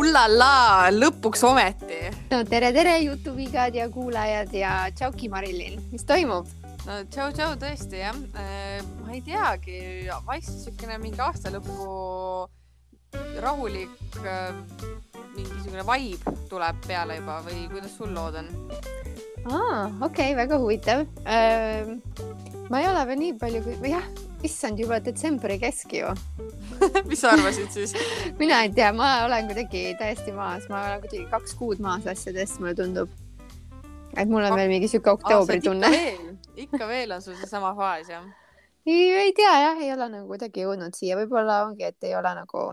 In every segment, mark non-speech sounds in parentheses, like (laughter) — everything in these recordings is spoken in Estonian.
ullallaa, lõpuks ometi. no tere, tere, Jutuvigad ja kuulajad ja tšauki, Marilyn, mis toimub? no tšau, tšau, tõesti jah äh,. ma ei teagi, vaikselt niisugune mingi aastalõpu rahulik äh, mingisugune vibe tuleb peale juba või kuidas sul lood on? Aa, okei okay,, väga huvitav äh,. ma ei ole veel nii palju, või jah, issand juba detsembri kesk ju (laughs) mis sa arvasid siis (laughs) mina ei tea, ma olen kuidagi täiesti maas, ma olen kuidagi kaks kuud maas asjadest, mulle tundub. et mul on veel mingi sihuke oktoobri tunne. ikka veel on sul seesama faas jah? ei, ei tea jah, ei ole nagu kuidagi jõudnud siia, võib-olla ongi, et ei ole nagu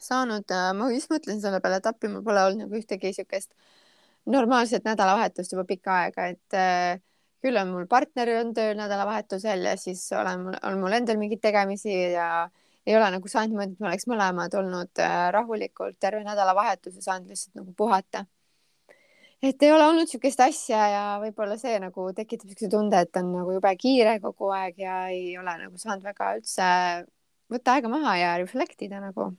saanud, äh, ma just mõtlen selle peale, et appi, mul pole olnud nagu ühtegi siukest normaalset nädalavahetust juba pikka aega, et äh, küll on mul partner on tööl nädalavahetusel ja siis olen, on mul endal mingeid tegemisi ja ei ole nagu saanud niimoodi, et me oleks mõlemad olnud äh, rahulikult terve nädalavahetuse saanud lihtsalt nagu puhata. et ei ole olnud niisugust asja ja võib-olla see nagu tekitab niisuguse tunde, et on nagu jube kiire kogu aeg ja ei ole nagu saanud väga üldse võtta aega maha ja reflect ida nagu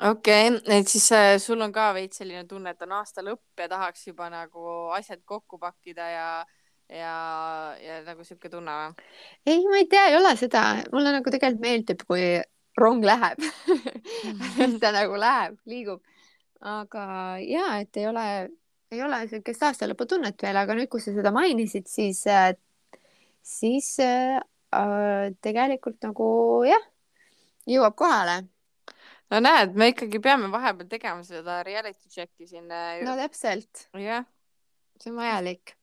okei okay,, et siis äh, sul on ka veits selline tunne, et on aasta lõpp ja tahaks juba nagu asjad kokku pakkida ja, ja, ja nagu sihuke tunne või? ei, ma ei tea, ei ole seda, mulle nagu tegelikult meeldib, kui rong läheb (laughs) ta nagu läheb, liigub. aga ja, et ei ole, ei ole siukest aastalõputunnet veel, aga nüüd, kui sa seda mainisid, siis äh,, siis äh, äh tegelikult nagu jah, jõuab kohale no näed, me ikkagi peame vahepeal tegema seda reality check'i siin. Äh, no täpselt. jah. see on vajalik.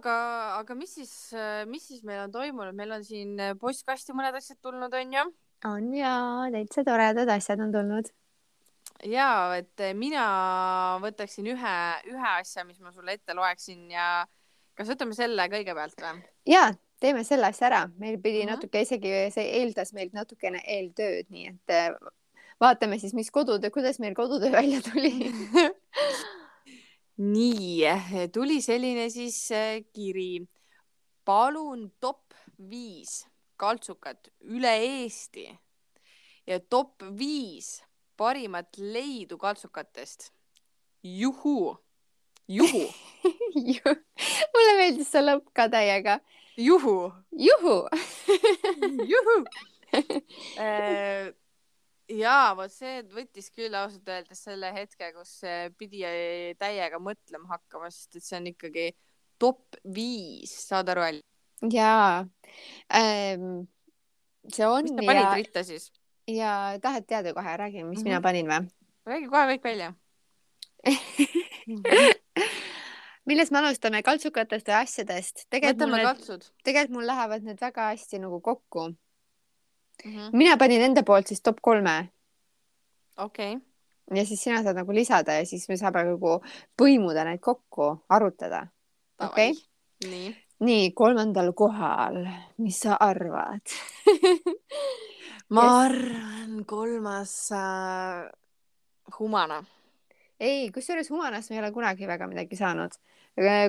aga, aga mis siis, äh, mis siis meil on toimunud, meil on siin äh, postkasti mõned asjad tulnud, onju. on ja täitsa toredad asjad on tulnud. ja, et mina võtaksin ühe, ühe asja, mis ma sulle ette loeksin ja kas võtame selle kõigepealt või? ja, teeme selle asja ära, meil pidi mm -hmm. natuke isegi, see eeldas meilt natukene eeltööd, nii et vaatame siis, mis kodutöö, kuidas meil kodutöö (laughs) välja tuli (laughs) nii, tuli selline siis äh, kiri. palun top viis kaltsukat üle Eesti ja top viis parimat leidu kaltsukatest. juhu, juhu (laughs) mulle meeldis see lõpp ka täiega. juhu. juhu juhu äh, jaa, vot see võttis küll ausalt öeldes selle hetke, kus pidi täiega mõtlema hakkama, sest et see on ikkagi top viis, saad aru? jaa ähm,. see on. mis sa panid ja... ritta siis? ja tahad teada kohe, räägi, mis mm -hmm. mina panin või? räägi kohe kõik välja (laughs) millest me alustame, kaltsukatest või asjadest? võtame kaltsud. tegelikult mul lähevad need väga hästi nagu kokku mm. -hmm. mina panin enda poolt siis top kolme. okei okay. ja siis sina saad nagu lisada ja siis me saame nagu põimuda neid kokku, arutada. okei okay.? nii. nii, kolmandal kohal, mis sa arvad (laughs) ma yes. arvan, kolmas äh, Humana. ei, kusjuures Humanast me ei ole kunagi väga midagi saanud.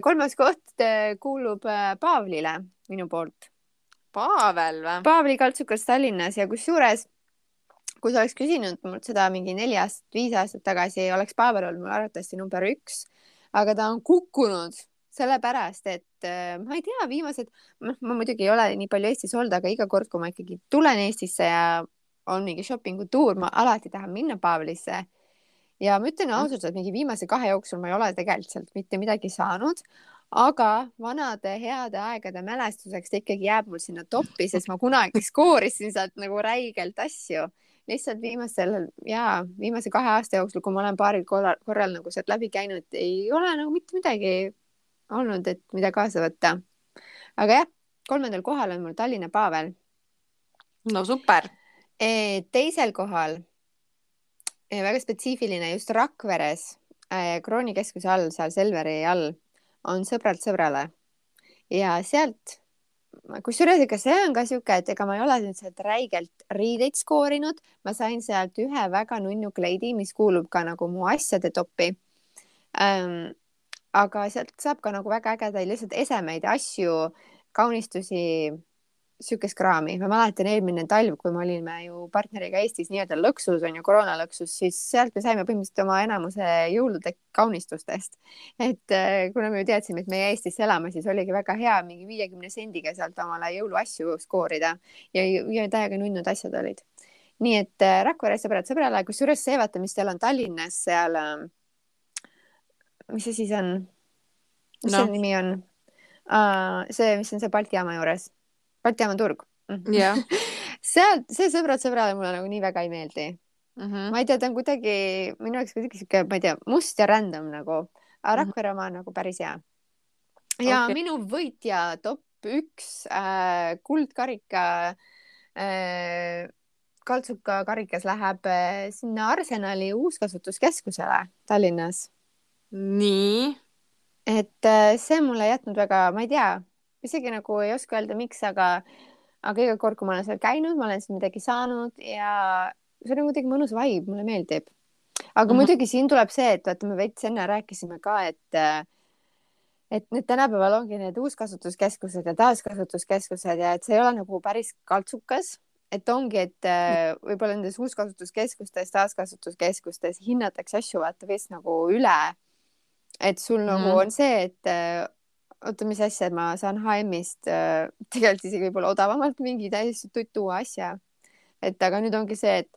kolmas koht äh, kuulub äh, Paavlile minu poolt Pavel või? Paavli kaltsukas Tallinnas ja kusjuures, kui sa oleks küsinud mult seda mingi neli aastat, viis aastat tagasi, oleks Pavel olnud mul arvatavasti number üks, aga ta on kukkunud sellepärast, et äh, ma ei tea, viimased, noh, ma muidugi ei ole nii palju Eestis olnud, aga iga kord, kui ma ikkagi tulen Eestisse ja on mingi shopping'u tuur, ma alati tahan minna Paavlisse. ja ma ütlen ausalt, et mingi viimase kahe jooksul ma ei ole tegelikult sealt mitte midagi saanud, aga vanade heade aegade mälestuseks ikkagi jääb mul sinna toppi, sest ma kunagi skoorisin sealt nagu räigelt asju. lihtsalt viimasel ja viimase kahe aasta jooksul, kui ma olen paaril korral, korral nagu sealt läbi käinud, ei ole nagu mitte midagi olnud, et mida kaasa võtta. aga jah, kolmandal kohal on mul Tallinna Pavel. no super. E, teisel kohal e, väga spetsiifiline just Rakveres e, kroonikeskuse all, seal Selveri all on sõbralt sõbrale ja sealt, kusjuures ega see on ka sihuke, et ega ma ei ole nüüd sealt räigelt riideid skoorinud, ma sain sealt ühe väga nunnu kleidi, mis kuulub ka nagu mu asjade toppi ähm,. aga sealt saab ka nagu väga ägedaid lihtsalt esemeid, asju, kaunistusi sihukest kraami, ma mäletan eelmine talv, kui me olime ju partneriga Eestis nii-öelda lõksus on ju, koroonalõksus, siis sealt me saime põhimõtteliselt oma enamuse jõulude kaunistustest. et äh, kuna me ju teadsime, et meie Eestisse elame, siis oligi väga hea mingi viiekümne sendiga sealt omale jõuluasju skoorida ja, ja täiega nunnud asjad olid. nii et äh, Rakvere sõbrad sõbrale, kusjuures see, vaata, mis teil on Tallinnas seal, mis see siis on? mis no. selle nimi on uh,? see, mis on see Balti jaama juures Balti jaama turg jah (laughs) seal, see sõbrad sõbrale mulle nagu nii väga ei meeldi mm. -hmm. ma ei tea, ta on kuidagi minu jaoks kuidagi sihuke, ma ei tea, must ja random nagu, aga Rakvere oma on nagu päris hea. ja okay. minu võitja top üks äh, kuldkarika äh, kaltsuka karikas läheb äh, sinna Arsenali uuskasutuskeskusele Tallinnas. nii? et äh, see mulle jätnud väga, ma ei tea isegi nagu ei oska öelda, miks, aga, aga iga kord, kui ma olen seal käinud, ma olen seal midagi saanud ja see on kuidagi mõnus vibe, mulle meeldib. aga mm -hmm. muidugi siin tuleb see, et vaata, me veits enne rääkisime ka, et et nüüd tänapäeval ongi need uuskasutuskeskused ja taaskasutuskeskused ja et see ei ole nagu päris kaltsukas, et ongi, et võib-olla nendes uuskasutuskeskustes, taaskasutuskeskustes hinnatakse asju vaata vist nagu üle. et sul mm nagu mhm. on see, et oota, mis asja, ma saan HM-ist äh, (laughs) tegelikult isegi võib-olla odavamalt mingi täiesti tutu asja. et aga nüüd ongi see, et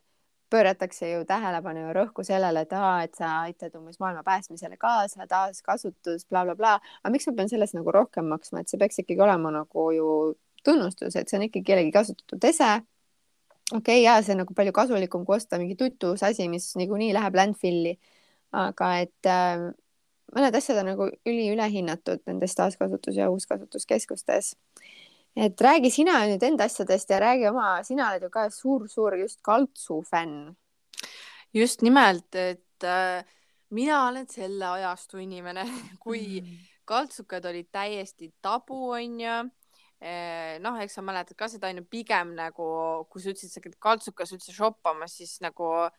pööratakse ju tähelepanu ja rõhku sellele, et aa, et sa aitad umbes maailma päästmisele kaasa, taaskasutus bla,, blablabla. aga miks ma pean sellest nagu rohkem maksma, et see peaks ikkagi olema nagu ju tunnustus, et see on ikkagi kellegi kasutatud ese. okei okay,, ja see on nagu palju kasulikum kui osta mingi tutus asi, mis niikuinii läheb landfill'i. aga et äh, mõned asjad on nagu üliülehinnatud nendes taaskasutus- ja uuskasutuskeskustes. et räägi sina nüüd enda asjadest ja räägi oma, sina oled ju ka suur-suur just kaltsu fänn. just nimelt, et äh, mina olen selle ajastu inimene, (laughs) kui mm. kaltsukad olid täiesti tabu, onju äh, noh, eks sa mäletad ka seda onju, pigem nagu, kui sa ütlesid, sa käid kaltsukas üldse shoppamas, siis nagu äh,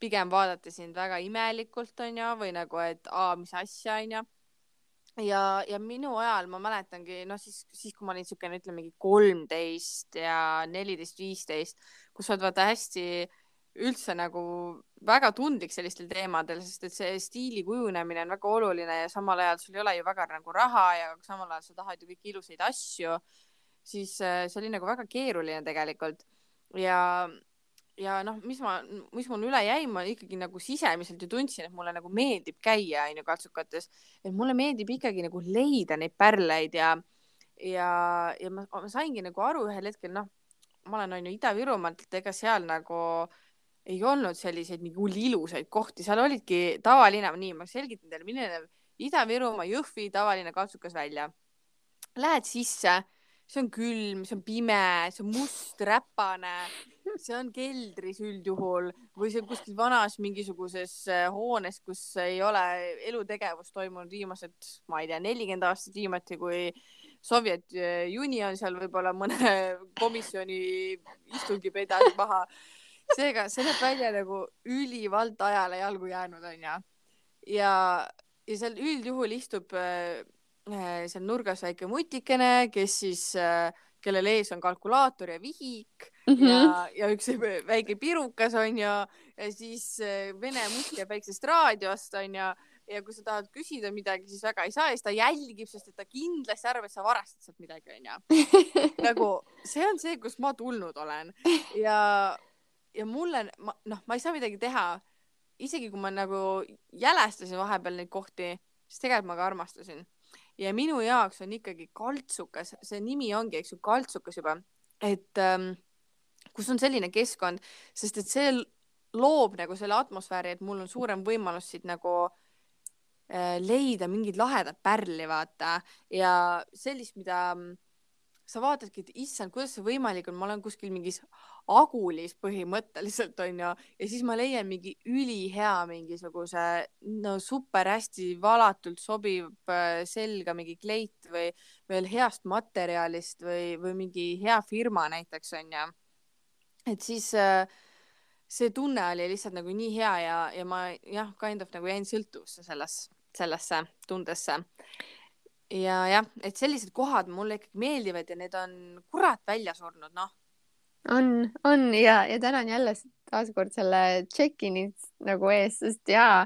pigem vaadati sind väga imelikult, onju, või nagu, et aa, mis asja, onju. ja, ja minu ajal ma mäletangi, noh, siis, siis kui ma olin siukene, ütleme mingi kolmteist ja neliteist, viisteist, kus sa oled vaata hästi üldse nagu väga tundlik sellistel teemadel, sest et see stiili kujunemine on väga oluline ja samal ajal sul ei ole ju väga nagu raha ja samal ajal sa tahad ju kõiki ilusaid asju, siis äh, see oli nagu väga keeruline tegelikult ja ja noh, mis ma, mis mul üle jäi, ma ikkagi nagu sisemiselt ju tundsin, et mulle nagu meeldib käia onju katsukates, et mulle meeldib ikkagi nagu leida neid pärleid ja ja, ja ma, ma saingi nagu aru ühel hetkel, noh, ma olen onju Ida-Virumaalt, et ega seal nagu ei olnud selliseid nagu ilusaid kohti, seal olidki tavaline, nii ma selgitan teile, milline Ida-Virumaa Jõhvi tavaline katsukas välja. Lähed sisse, see on külm, see on pime, see on must, räpane see on keldris üldjuhul või see on kuskil vanas mingisuguses äh, hoones, kus ei ole elutegevus toimunud viimased, ma ei tea, nelikümmend aastat viimati, kui Sovjet Union seal võib-olla mõne (laughs) komisjoni istungi pidas maha. seega see näeb välja nagu ülivalt ajale jalgu jäänud onju. ja, ja seal üldjuhul istub äh, äh, seal nurgas väike mutikene, kes siis äh, kellel ees on kalkulaator ja vihik mm -hmm. ja, ja üks (laughs) väike pirukas onju ja siis äh, Vene must jääb väiksest raadiost onju ja kui sa tahad küsida midagi, siis väga ei saa ja siis ta jälgib, sest et ta kindlasti arvab, et sa varastad sealt midagi onju. (laughs) nagu see on see, kust ma tulnud olen ja, ja mulle, noh, ma ei saa midagi teha. isegi kui ma nagu jälestasin vahepeal neid kohti, siis tegelikult ma ka armastasin ja minu jaoks on ikkagi kaltsukas, see nimi ongi, eks ju, kaltsukas juba, et ähm, kus on selline keskkond, sest et see loob nagu selle atmosfääri, et mul on suurem võimalus siit nagu äh, leida mingeid lahedaid pärli, vaata. Ja sellist, mida äh, sa vaatadki, et issand, kuidas see võimalik on, ma olen kuskil mingis agulis põhimõtteliselt onju. Ja siis ma leian mingi ülihea mingisuguse no super hästi valatult sobiv äh, selga mingi kleit või veel heast materjalist või, või mingi hea firma näiteks onju. Et siis äh, see tunne oli lihtsalt nagu nii hea ja, ja ma jah, kind of nagu jäin sõltuvusse selles, sellesse tundesse ja jah, et sellised kohad mulle ikkagi meeldivad ja need on kurat välja surnud, noh. on, on ja, ja tänan jälle taaskord selle check-in'i nagu ees, sest jaa,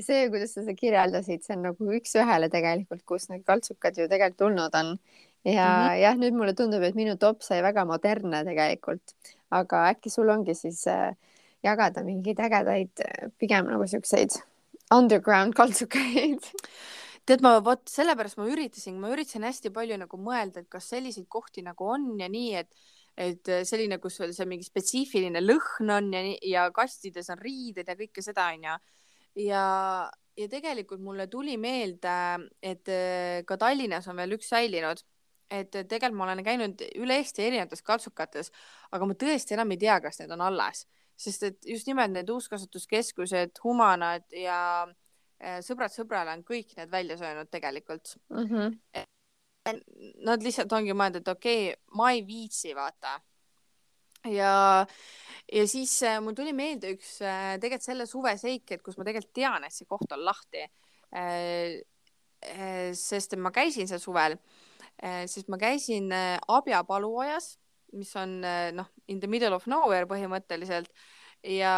see, kuidas sa seda kirjeldasid, see on nagu üks-ühele tegelikult, kus need kaltsukad ju tegelikult tulnud on. Ja mm -hmm. jah, nüüd mulle tundub, et minu top sai väga modernne tegelikult, aga äkki sul ongi siis äh, jagada mingeid ägedaid, äh, pigem nagu siukseid underground (laughs) kaltsukaid tead, ma vot sellepärast ma üritasin, ma üritasin hästi palju nagu mõelda, et kas selliseid kohti nagu on ja nii, et et selline, kus veel see mingi spetsiifiline lõhn on ja, ja kastides on riided ja kõike seda onju ja, ja tegelikult mulle tuli meelde, et äh, ka Tallinnas on veel üks säilinud, et tegelikult ma olen käinud üle Eesti erinevates kaltsukates, aga ma tõesti enam ei tea, kas need on alles, sest et just nimelt need uuskasutuskeskused, Humanad ja äh, sõbrad sõbrale on kõik need välja söönud tegelikult mm. -hmm. Nad lihtsalt ongi mõelnud, et okei okay,, ma ei viitsi, vaata ja, ja siis äh, mul tuli meelde üks äh, tegelikult selle suve seik, et kus ma tegelikult tean, et see koht on lahti sest ma käisin seal suvel äh,, sest ma käisin äh, Abja paluojas, mis on äh, noh, in the middle of nowhere põhimõtteliselt ja,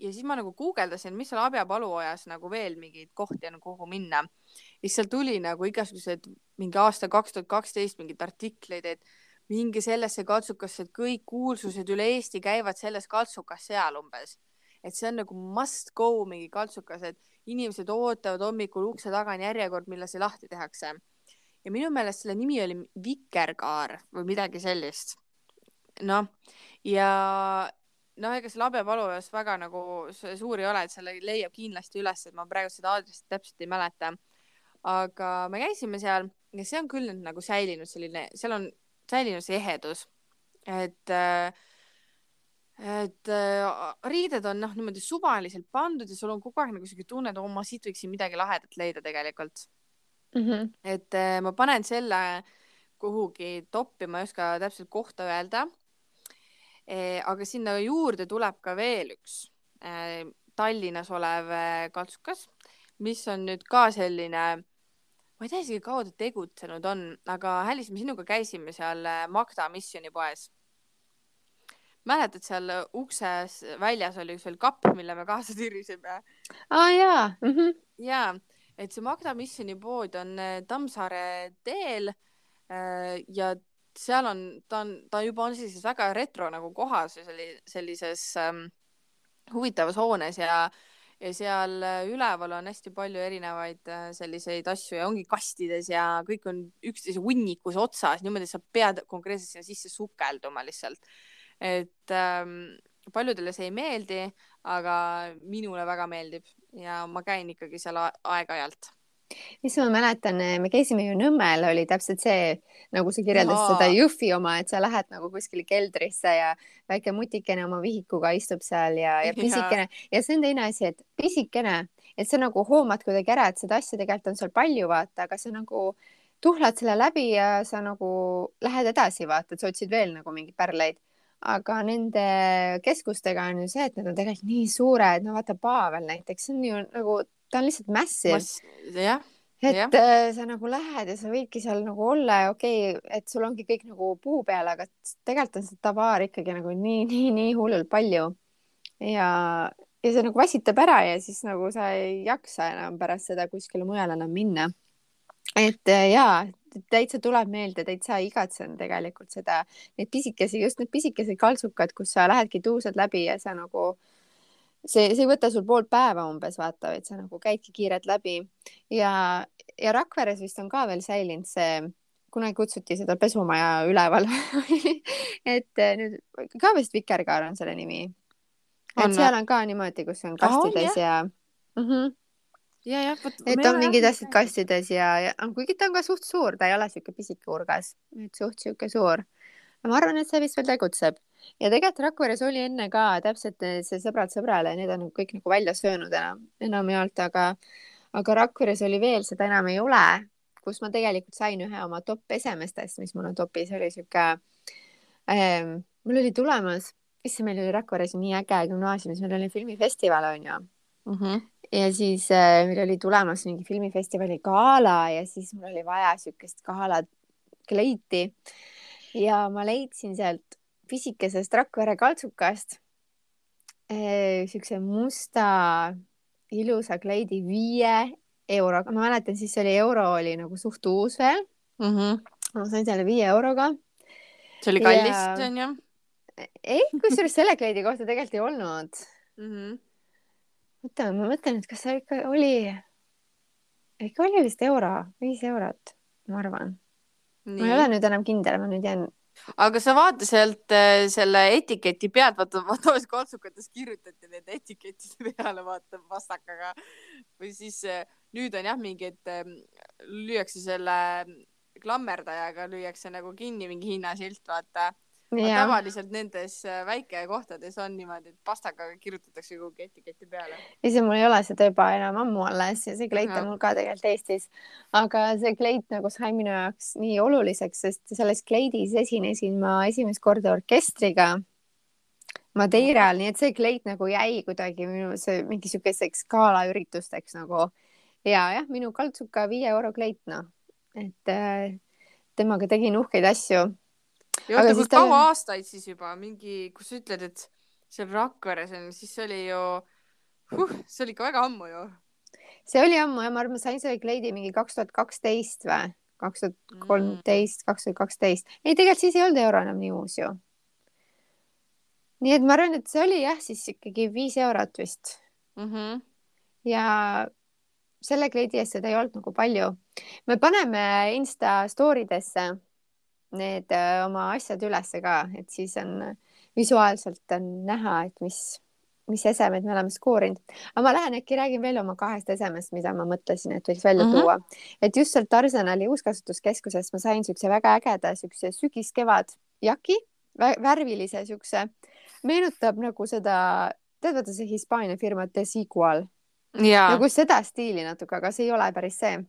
ja siis ma nagu guugeldasin, mis seal Abja paluojas nagu veel mingeid kohti on, kuhu minna. ja siis seal tuli nagu igasugused mingi aasta kaks tuhat kaksteist mingeid artikleid, et minge sellesse katsukasse, et kõik kuulsused üle Eesti käivad selles katsukas seal umbes. et see on nagu must go mingi katsukas, et inimesed ootavad hommikul ukse taga on järjekord, millal see lahti tehakse. Ja minu meelest selle nimi oli Vikerkaar või midagi sellist. noh, ja noh, ega see Labepalu juures väga nagu suur ei ole, et selle leiab kindlasti üles, et ma praegu seda aadressi täpselt ei mäleta. aga me käisime seal ja see on küll nüüd nagu säilinud selline, seal on säilinud see ehedus, et et äh, riided on noh, niimoodi suvaliselt pandud ja sul on kogu aeg nagu siuke tunne, et oo, ma siit võiksin midagi lahedat leida tegelikult mm. -hmm. et äh, ma panen selle kuhugi toppi, ma ei oska täpselt kohta öelda e,. aga sinna juurde tuleb ka veel üks e, Tallinnas olev kaltsukas, mis on nüüd ka selline ma ei tea isegi, kaua ta tegutsenud on, aga Alice, me sinuga käisime seal äh, Magda Missioni poes. mäletad, seal ukses väljas oli üks veel kapp, mille me kaasa tirisime? aa ah, jaa mm. -hmm. ja, et see Magda Missioni pood on äh, Tammsaare teel äh, ja seal on, ta on, ta juba on sellises väga retro nagu kohas ja sellises ähm, huvitavas hoones ja ja seal äh, üleval on hästi palju erinevaid selliseid asju ja ongi kastides ja kõik on üksteise hunnikus otsas, niimoodi sa pead konkreetselt sinna sisse sukelduma lihtsalt. et ähm, paljudele see ei meeldi, aga minule väga meeldib ja ma käin ikkagi seal aeg-ajalt. Mis ma mäletan, me käisime ju Nõmmel, oli täpselt see, nagu sa kirjeldasid seda Jõhvi oma, et sa lähed nagu kuskile keldrisse ja väike mutikene oma vihikuga istub seal ja, ja pisikene. Ja. ja see on teine asi, et pisikene, et sa nagu hoomad kuidagi ära, et seda asja tegelikult on seal palju, vaata, aga sa nagu tuhlad selle läbi ja sa nagu lähed edasi, vaata, et sa otsid veel nagu mingeid pärleid aga nende keskustega on ju see, et need on tegelikult nii suured, no vaata Pavel näiteks, see on ju nagu ta on lihtsalt massive Mass.... jah et ja. Äh, sa nagu lähed ja sa võidki seal nagu olla ja okei okay,, et sul ongi kõik nagu puu peal, aga tegelikult on seda tavaar ikkagi nagu nii, nii, nii hullult palju. ja, ja see nagu vassitab ära ja siis nagu sa ei jaksa enam pärast seda kuskile mujale enam minna. et äh, jaa, täitsa tuleb meelde, täitsa igatsen tegelikult seda, neid pisikesi, just need pisikesed kaltsukad, kus sa lähedki tuusad läbi ja sa nagu see, see ei võta sul pool päeva umbes vaata, vaid sa nagu käidki kiirelt läbi ja, ja Rakveres vist on ka veel säilinud see, kunagi kutsuti seda pesumaja üleval (laughs) et eh, nüüd ka vist Vikerkaar on selle nimi. et seal on ka niimoodi, kus on kastides oh, ja mm. -hmm ja, jah, vot. et on mingid asjad kastides ja, ja kuigi ta on ka suht suur, ta ei ole siuke pisike urgas, et suht siuke suur. ma arvan, et see vist veel tegutseb ja tegelikult Rakveres oli enne ka täpselt see sõbrad sõbrale, need on kõik nagu välja söönud enam, enamjaolt, aga, aga Rakveres oli veel, seda enam ei ole, kus ma tegelikult sain ühe oma top esemestest, mis mul on topis, oli sihuke ähm,, mul oli tulemas, issand, meil oli Rakveres nii äge gümnaasiumis, meil oli filmifestival onju mm. -hmm. Ja siis äh, meil oli tulemas mingi filmifestivali gala ja siis mul oli vaja siukest gala kleiti ja ma leidsin sealt pisikesest Rakvere kaltsukast äh, siukse musta ilusa kleidi viie euroga, ma mäletan, siis oli euro oli nagu suht uus veel mm. -hmm. ma sain selle viie euroga. see oli kallis ja..., onju? ei, kusjuures selle kleidi kohta tegelikult ei olnud mm. -hmm oota, ma mõtlen, et kas see ikka oli, ikka oli vist euro, viis eurot, ma arvan. ma ei ole nüüd enam kindel, ma nüüd jään. aga sa vaata sealt äh, selle etiketi pealt, vaata, vaata kaltsukates kirjutati need etikettide peale, vaata pastakaga või siis äh, nüüd on jah mingi, et äh, lüüakse selle klammerdajaga lüüakse nagu kinni mingi hinnasilt, vaata tavaliselt nendes äh, väikekohtades on niimoodi, et pastaga kirjutatakse kuhugi etiketi peale. ise mul ei ole seda juba enam ammu alles ja see kleit on mul ka tegelikult Eestis. aga see kleit nagu sai minu jaoks nii oluliseks, sest selles kleidis esinesin ma esimest korda orkestriga Madeiral, nii et see kleit nagu jäi kuidagi minu see mingi siukeseks galaüritusteks nagu. Ja jah, minu kaltsuka viie euro kleit noh, et äh, temaga tegin uhkeid asju ja oota, kui kaua on... aastaid siis juba mingi, kus sa ütled, et seal Rakveres on, siis see oli ju huh,, see oli ikka väga ammu ju. see oli ammu ja ma arvan, ma sain selle kleidi mingi kaks tuhat kaksteist või kaks tuhat kolmteist, kaks tuhat kaksteist. ei, tegelikult siis ei olnud euro enam nii uus ju. nii et ma arvan, et see oli jah, siis ikkagi viis eurot vist mm. -hmm. ja selle kleidi eest seda ei olnud nagu palju. me paneme Insta story desse need äh, oma asjad ülesse ka, et siis on visuaalselt on näha, et mis, mis esemed me oleme skoorinud. aga ma lähen äkki räägin veel oma kahest esemest, mida ma mõtlesin, et võiks välja mm -hmm. tuua. et just sealt Arsenali uuskasutuskeskusest ma sain siukse väga ägeda siukse sügis-kevad jaki, värvilise siukse, meenutab nagu seda, tead vaata see Hispaania firma Desigual. nagu seda stiili natuke, aga see ei ole päris see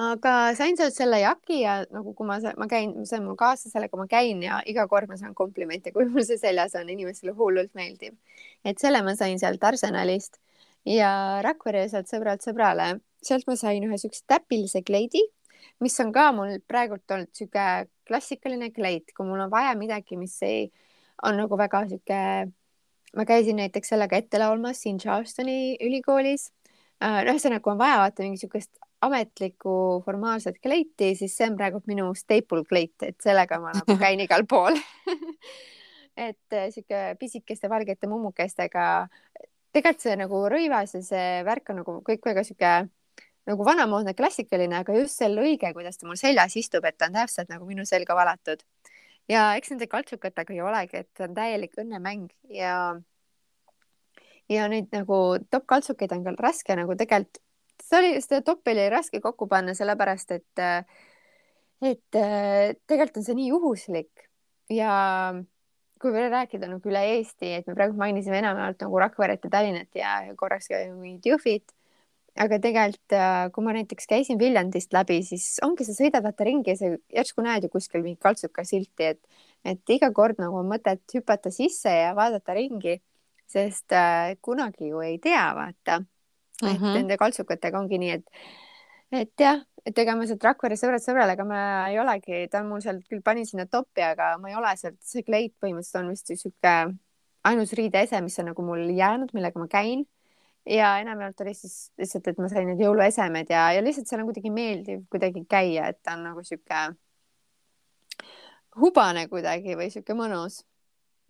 aga sain sealt selle jaki ja nagu, kui ma, ma käin, see on mul kaasas sellega ma käin ja iga kord ma saan komplimente, kui mul see seljas on, inimestele hullult meeldib. et selle ma sain sealt Arsenalist ja Rakvere sealt sõbralt sõbrale, sealt ma sain ühe siukse täpilise kleidi, mis on ka mul praegult olnud sihuke klassikaline kleit, kui mul on vaja midagi, mis ei, on nagu väga sihuke ma käisin näiteks sellega ette laulmas siin Charlestoni ülikoolis. Äh, ühesõnaga, kui on vaja vaata mingi siukest ametlikku formaalset kleiti, siis see on praegu minu staple kleit, et sellega ma nagu (laughs) käin igal pool (laughs) et äh, sihuke pisikeste valgete mummukestega. tegelikult see nagu rõivas ja see värk on nagu kõik väga sihuke nagu vanamoodne klassikaline, aga just see lõige, kuidas ta mul seljas istub, et ta on täpselt nagu minu selga valatud. ja eks nende kaltsukatega ei olegi, et see on täielik õnnemäng ja ja neid nagu top kaltsukeid on ka raske nagu tegelikult see oli, seda toppi oli raske kokku panna, sellepärast et, et tegelikult on see nii juhuslik ja kui veel rääkida nagu üle Eesti, et me praegu mainisime enamjaolt nagu Rakveret ja Tallinnat ja korraks ka mingit Jõhvit. aga tegelikult, kui ma näiteks käisin Viljandist läbi, siis ongi, sa sõidad vaata ringi ja sa järsku näed ju kuskil mingit kaltsuka silti, et, et iga kord nagu on mõtet hüpata sisse ja vaadata ringi, sest äh, kunagi ju ei tea, vaata mm. -hmm. et nende kaltsukatega ongi nii, et, et jah, et ega ma sealt Rakvere sõbrad sõbrale, ega ma ei olegi, ta on mul sealt küll panin sinna topi, aga ma ei ole sealt, see kleit põhimõtteliselt on vist sihuke ainus riideese, mis on nagu mul jäänud, millega ma käin ja enamjaolt oli siis lihtsalt, et ma sain need jõuluesemed ja, ja lihtsalt seal on kuidagi meeldiv kuidagi käia, et ta on nagu sihuke hubane kuidagi või sihuke mõnus.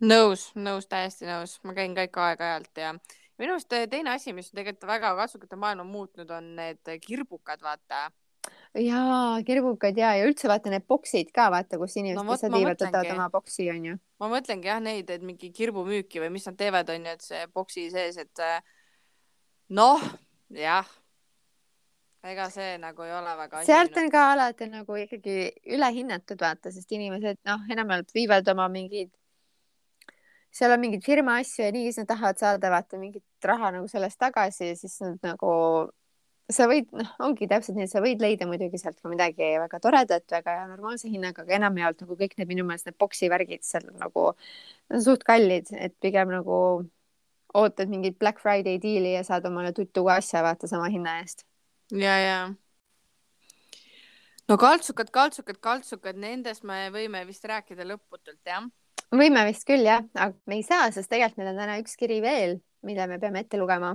nõus, nõus, täiesti nõus, ma käin ka ikka aeg-ajalt ja minu arust äh, teine asi, mis tegelikult väga katsukate maailma muutnud, on need kirbukad, vaata. jaa, kirbukad ja, ja üldse vaata need boksid ka vaata, kus inimesed no,, kes tiivad, võtavad oma boksi, onju. ma mõtlengi jah neid, et mingi kirbumüüki või mis nad teevad, onju, et see boksi sees, et äh, noh, jah ega see nagu ei ole väga sealt on ka alati nagu ikkagi ülehinnatud vaata, sest inimesed noh, enamjaolt viivad oma mingeid seal on mingeid firma asju ja nii, siis nad tahavad saada vaata mingit raha nagu sellest tagasi ja siis nad nagu sa võid, noh, ongi täpselt nii, et sa võid leida muidugi sealt ka midagi väga toredat, väga normaalse hinnaga, aga enamjaolt nagu kõik need minu meelest need boksi värgid seal nagu suht kallid, et pigem nagu ootad mingit Black Friday diili ja saad omale tuttu ka asja vaata sama hinna eest ja, ja. no kaltsukad, kaltsukad, kaltsukad, nendest me võime vist rääkida lõputult, jah? Võime vist küll jah, aga me ei saa, sest tegelikult meil on täna üks kiri veel, mille me peame ette lugema.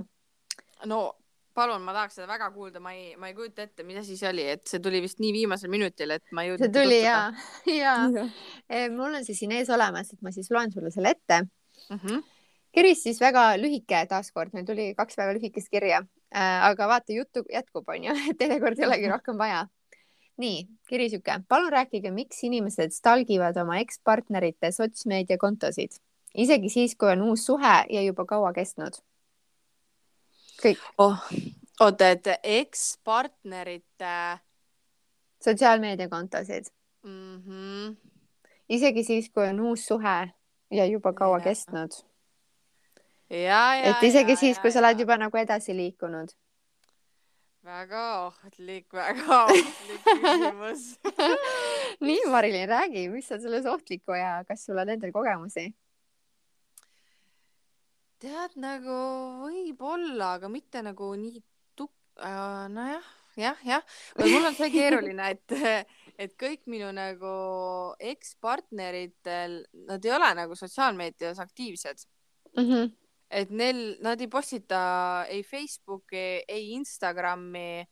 no palun, ma tahaks seda väga kuulda, ma ei, ma ei kujuta ette, mis asi see oli, et see tuli vist nii viimasel minutil, et ma ei jõudnud. see tuli ja, ja, ja. mul on see siin ees olemas, et ma siis loen sulle selle ette mm. -hmm. kiri siis väga lühike, taaskord meil tuli kaks väga lühikest kirja äh,, aga vaata, juttu jätkub, onju, (laughs) et teinekord ei olegi rohkem vaja. Nii, kiri sihuke, palun rääkige, miks inimesed stalgivad oma ekspartnerite sotsmeediakontosid, isegi siis, kui on uus suhe ja juba kaua kestnud kõik oh,. oota, et ekspartnerite. sotsiaalmeediakontosid mm. -hmm. isegi siis, kui on uus suhe ja juba kaua ja. kestnud. et isegi ja, siis, kui sa oled juba nagu edasi liikunud. Väga ohtlik, väga (laughs) ohtlik küsimus (laughs) nii, Marilyn, räägi, mis on selles ohtlikku ja kas sul on endal kogemusi? tead nagu võib-olla, aga mitte nagu nii tuk- äh,, nojah, jah, jah, mul on see keeruline, et, et kõik minu nagu ekspartneritel, nad ei ole nagu sotsiaalmeedias aktiivsed mm. -hmm. Et neil, nad ei postita ei Facebooki, ei Instagrami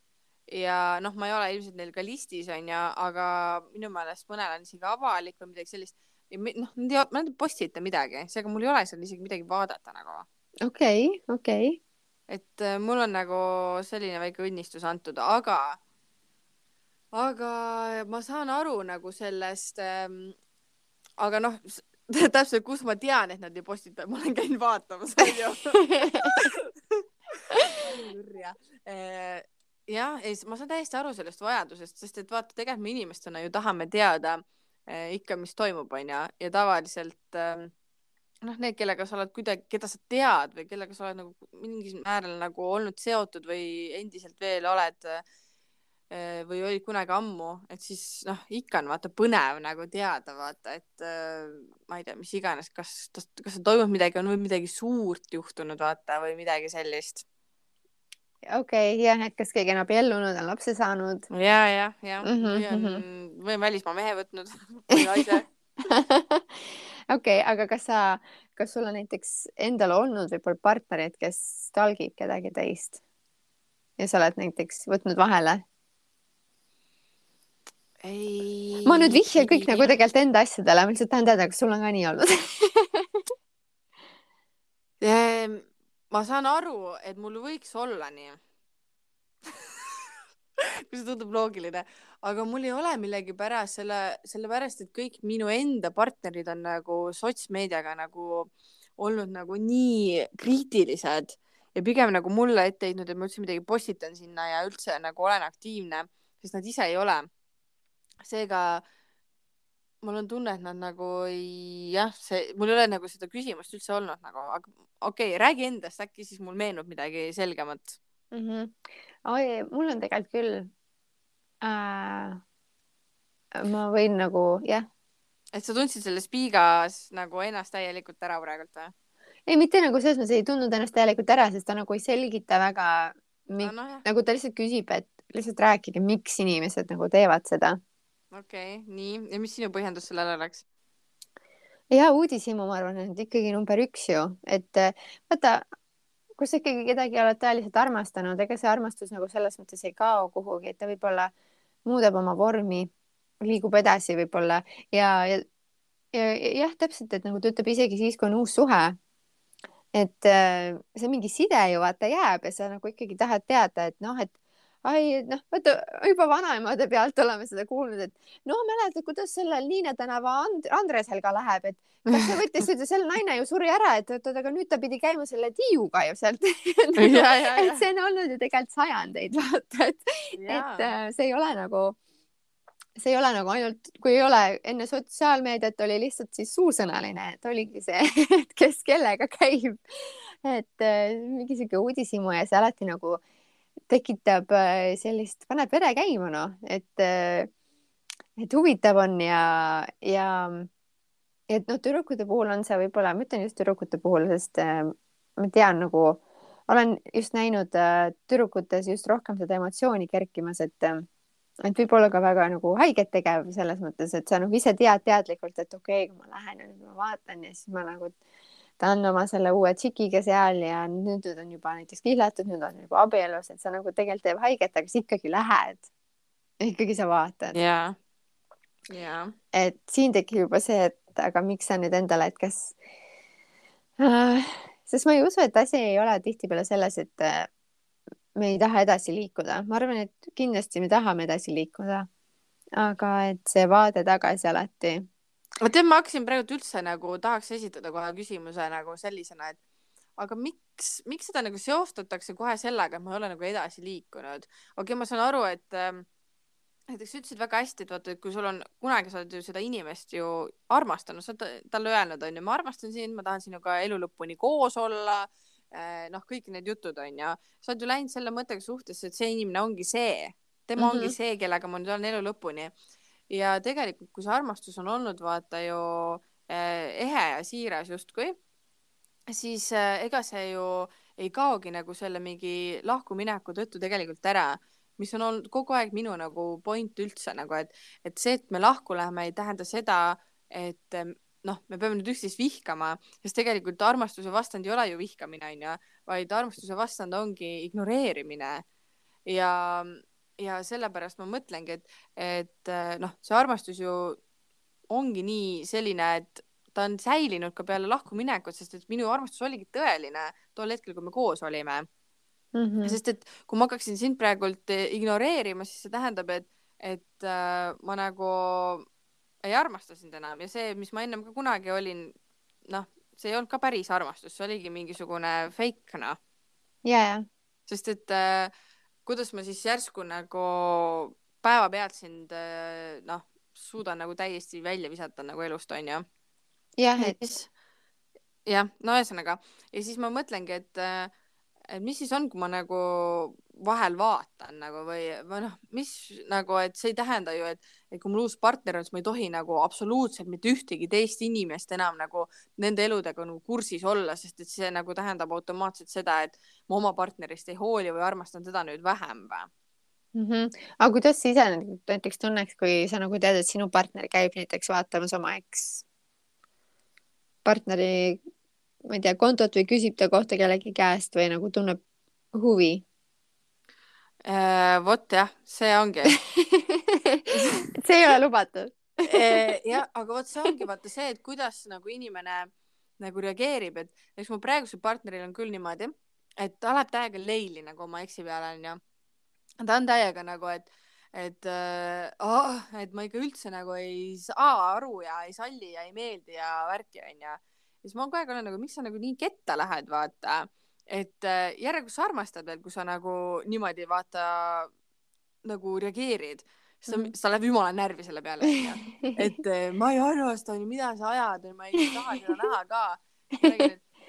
ja noh, ma ei ole ilmselt neil ka listis onju, aga minu meelest mõnel on isegi avalik või midagi sellist noh, nad ei postita midagi, seega mul ei ole seal isegi midagi vaadata nagu. okei okay,, okei okay.. et äh, mul on nagu selline väike õnnistus antud, aga, aga ma saan aru nagu sellest ähm,. aga noh, (laughs) täpselt, kus ma tean, et nad ei postita, ma olen käinud vaatamas, onju. (laughs) Jah, ei, ma saan täiesti aru sellest vajadusest, sest et vaata, tegelikult me inimestena ju tahame teada Eh, ikka, mis toimub, onju, ja tavaliselt ähm, noh, need, kellega sa oled kuidagi, keda sa tead või kellega sa oled nagu mingil määral nagu olnud seotud või endiselt veel oled äh, või olid kunagi ammu, et siis noh, ikka on vaata põnev nagu teada, vaata, et äh, ma ei tea, mis iganes, kas, kas, kas toimub midagi, on midagi suurt juhtunud, vaata, või midagi sellist okei okay,, jah, et kas keegi on abiellunud, on lapse saanud. ja, ja, ja mm -hmm, või on mm, -hmm. või on välismaa mehe võtnud (laughs) või naise (laughs) okei okay,, aga kas sa, kas sul on näiteks endal olnud võib-olla partnerid, kes stalgib kedagi teist ja sa oled näiteks võtnud vahele? Ei. ma nüüd vihjan kõik nagu tegelikult enda asjadele, ma lihtsalt tahan teada, kas sul on ka nii olnud (laughs) ehm, ma saan aru, et mul võiks olla nii (laughs) kui see tundub loogiline, aga mul ei ole millegipärast selle, sellepärast et kõik minu enda partnerid on nagu sotsmeediaga nagu olnud nagu nii kriitilised ja pigem nagu mulle ette heitnud, et ma üldse midagi postitan sinna ja üldse nagu olen aktiivne, sest nad ise ei ole. Seega mul on tunne, et nad nagu ei, jah, see, mul ei ole nagu seda küsimust üldse olnud nagu, aga okei okay,, räägi endast, äkki siis mul meenub midagi selgemat mm. -hmm. oi, mul on tegelikult küll äh,. ma võin nagu jah. et sa tundsid selles piigas nagu ennast täielikult ära praegult või? ei, mitte nagu selles mõttes ei tundnud ennast täielikult ära, sest ta nagu ei selgita väga, no, no, nagu ta lihtsalt küsib, et lihtsalt rääkige, miks inimesed nagu teevad seda okei okay,, nii ja mis sinu põhjendus sellele oleks? ja uudishimu, ma arvan, on ikkagi number üks ju, et eh, vaata, kui sa ikkagi kedagi oled tõeliselt armastanud, ega see armastus nagu selles mõttes ei kao kuhugi, et ta võib-olla muudab oma vormi, liigub edasi võib-olla ja, ja, ja jah, täpselt, et nagu ta ütleb isegi siis, kui on uus suhe. et eh, see mingi side ju vaata jääb ja sa nagu ikkagi tahad teada, et noh, et ai, noh, vaata juba vanaemade pealt oleme seda kuulnud, et no mäletad, kuidas sellel Niine tänava And Andresel ka läheb, et kas see võttis, (laughs) selle naine ju suri ära, et oot, aga nüüd ta pidi käima selle tiiuga ju sealt. (laughs) Nagu, et see on olnud ju tegelikult sajandeid, vaata, et, et äh, see ei ole nagu see ei ole nagu ainult, kui ei ole enne sotsiaalmeediat oli lihtsalt siis suusõnaline, et oligi see, (laughs) et kes kellega käib. et äh, mingi sihuke uudishimu ja see alati nagu äh, tekitab äh, sellist, paneb vere käima, noh, et, äh, et huvitav on ja, ja et noh, tüdrukute puhul on see võib-olla, ma ütlen just tüdrukute puhul, sest äh, ma tean nagu, olen just näinud äh, tüdrukutes just rohkem seda emotsiooni kerkimas, et äh, et võib olla ka väga nagu haiget tegev selles mõttes, et sa nagu ise tead teadlikult, et okei okay,, kui ma lähen ja nüüd ma vaatan ja siis ma nagu ta on oma selle uue tšikiga seal ja nüüd on juba näiteks kihlatud, nüüd on juba abielus, et sa nagu tegelikult teeb haiget, aga sa ikkagi lähed. ikkagi sa vaatad. jaa, jaa. et siin tekib juba see, et aga miks sa nüüd endale, et kas äh,, sest ma ei usu, et asi ei ole tihtipeale selles, et äh, me ei taha edasi liikuda, ma arvan, et kindlasti me tahame edasi liikuda. aga et see vaade tagasi alati ma tean, ma hakkasin praegu üldse nagu tahaks esitada kohe küsimuse nagu sellisena, et aga miks, miks seda nagu seostatakse kohe sellega, et ma ei ole nagu edasi liikunud. okei okay,, ma saan aru, et äh, näiteks sa ütlesid väga hästi, et vaata, et kui sul on, kunagi sa oled ju seda inimest ju armastanud, sa oled talle öelnud, onju, ma armastan sind, ma tahan sinuga elu lõpuni koos olla äh,. noh, kõik need jutud onju, sa oled ju läinud selle mõttega suhtesse, et see inimene ongi see, tema mm -hmm. ongi see, kellega ma nüüd olen elu lõpuni ja tegelikult, kui see armastus on olnud vaata ju eh, ehe ja siiras justkui, siis eh, ega see ju ei kaogi nagu selle mingi lahkumineku tõttu tegelikult ära, mis on olnud kogu aeg minu nagu point üldse nagu, et, et see, et me lahku läheme, ei tähenda seda, et eh, noh, me peame nüüd üksteist vihkama, sest tegelikult armastuse vastand ei ole ju vihkamine, onju, vaid armastuse vastand ongi ignoreerimine. Ja ja sellepärast ma mõtlengi, et, et äh, noh, see armastus ju ongi nii selline, et ta on säilinud ka peale lahkuminekut, sest et minu armastus oligi tõeline tol hetkel, kui me koos olime mm. -hmm. sest et kui ma hakkaksin sind praegult äh, ignoreerima, siis see tähendab, et, et äh, ma nagu ei armasta sind enam ja see, mis ma ennem ka kunagi olin, noh, see ei olnud ka päris armastus, see oligi mingisugune fake, noh. ja, ja. sest et äh, kuidas ma siis järsku nagu päevapealt sind äh, noh, suudan nagu täiesti välja visata nagu elust onju. jah, et. jah, no ühesõnaga ja siis ma mõtlengi, et, äh, et mis siis on, kui ma nagu vahel vaatan nagu või, või noh, mis nagu, et see ei tähenda ju, et, et kui mul uus partner on, siis ma ei tohi nagu absoluutselt mitte ühtegi teist inimest enam nagu nende eludega nagu kursis olla, sest et see nagu tähendab automaatselt seda, et ma oma partnerist ei hooli või armastan teda nüüd vähem või mm. -hmm. aga kuidas sa ise näiteks tunneks, kui sa nagu tead, et sinu partner käib näiteks vaatamas oma eks partneri, ma ei tea, kontot või küsib ta kohta kellegi käest või nagu tunneb huvi Äh, vot jah, see ongi (laughs) see ei ole lubatud äh, jah, aga vot see ongi vaata see, et kuidas nagu inimene nagu reageerib, et eks mu praegusel partneril on küll niimoodi, et ta läheb täiega leili nagu oma eksi peale onju. ta on täiega nagu, et, et äh, oh, et ma ikka üldse nagu ei saa aru ja ei salli ja ei meeldi ja värki onju. Siis ma kogu aeg olen nagu, miks sa nagu nii ketta lähed, vaata et äh, järelikult sa armastad veel, kui sa nagu niimoodi vaata nagu reageerid, siis sa mm, -hmm. sa lähed jumala närvi selle peale onju, (laughs) et äh, ma ei armasta onju, mida sa ajad, ma ei taha seda näha ka.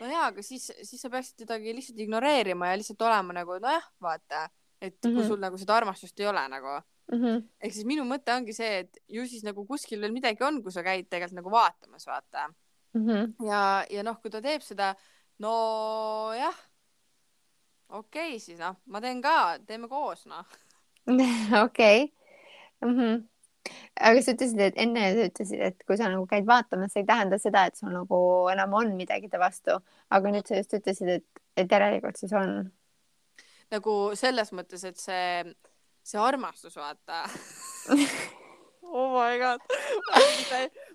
no jaa, aga siis, siis sa peaksid tedagi lihtsalt ignoreerima ja lihtsalt olema nagu nojah, vaata, et mm -hmm. kui mhm. sul nagu seda armastust ei ole nagu mm -hmm.. ehk siis minu mõte ongi see, et ju siis nagu kuskil veel midagi on, kui sa käid tegelikult nagu vaatamas, vaata mm. -hmm. ja, ja noh, kui ta teeb seda, nojah okei okay,, siis noh, ma teen ka, teeme koos noh. (laughs) okei. Mhm. aga sa ütlesid, et enne sa ütlesid, et kui sa nagu käid vaatamas, see ei tähenda seda, et sul nagu enam on midagi ta vastu, aga nüüd sa just ütlesid, et, et järelikult siis on. nagu selles mõttes, et see, see armastus, vaata (laughs) (laughs) oh my god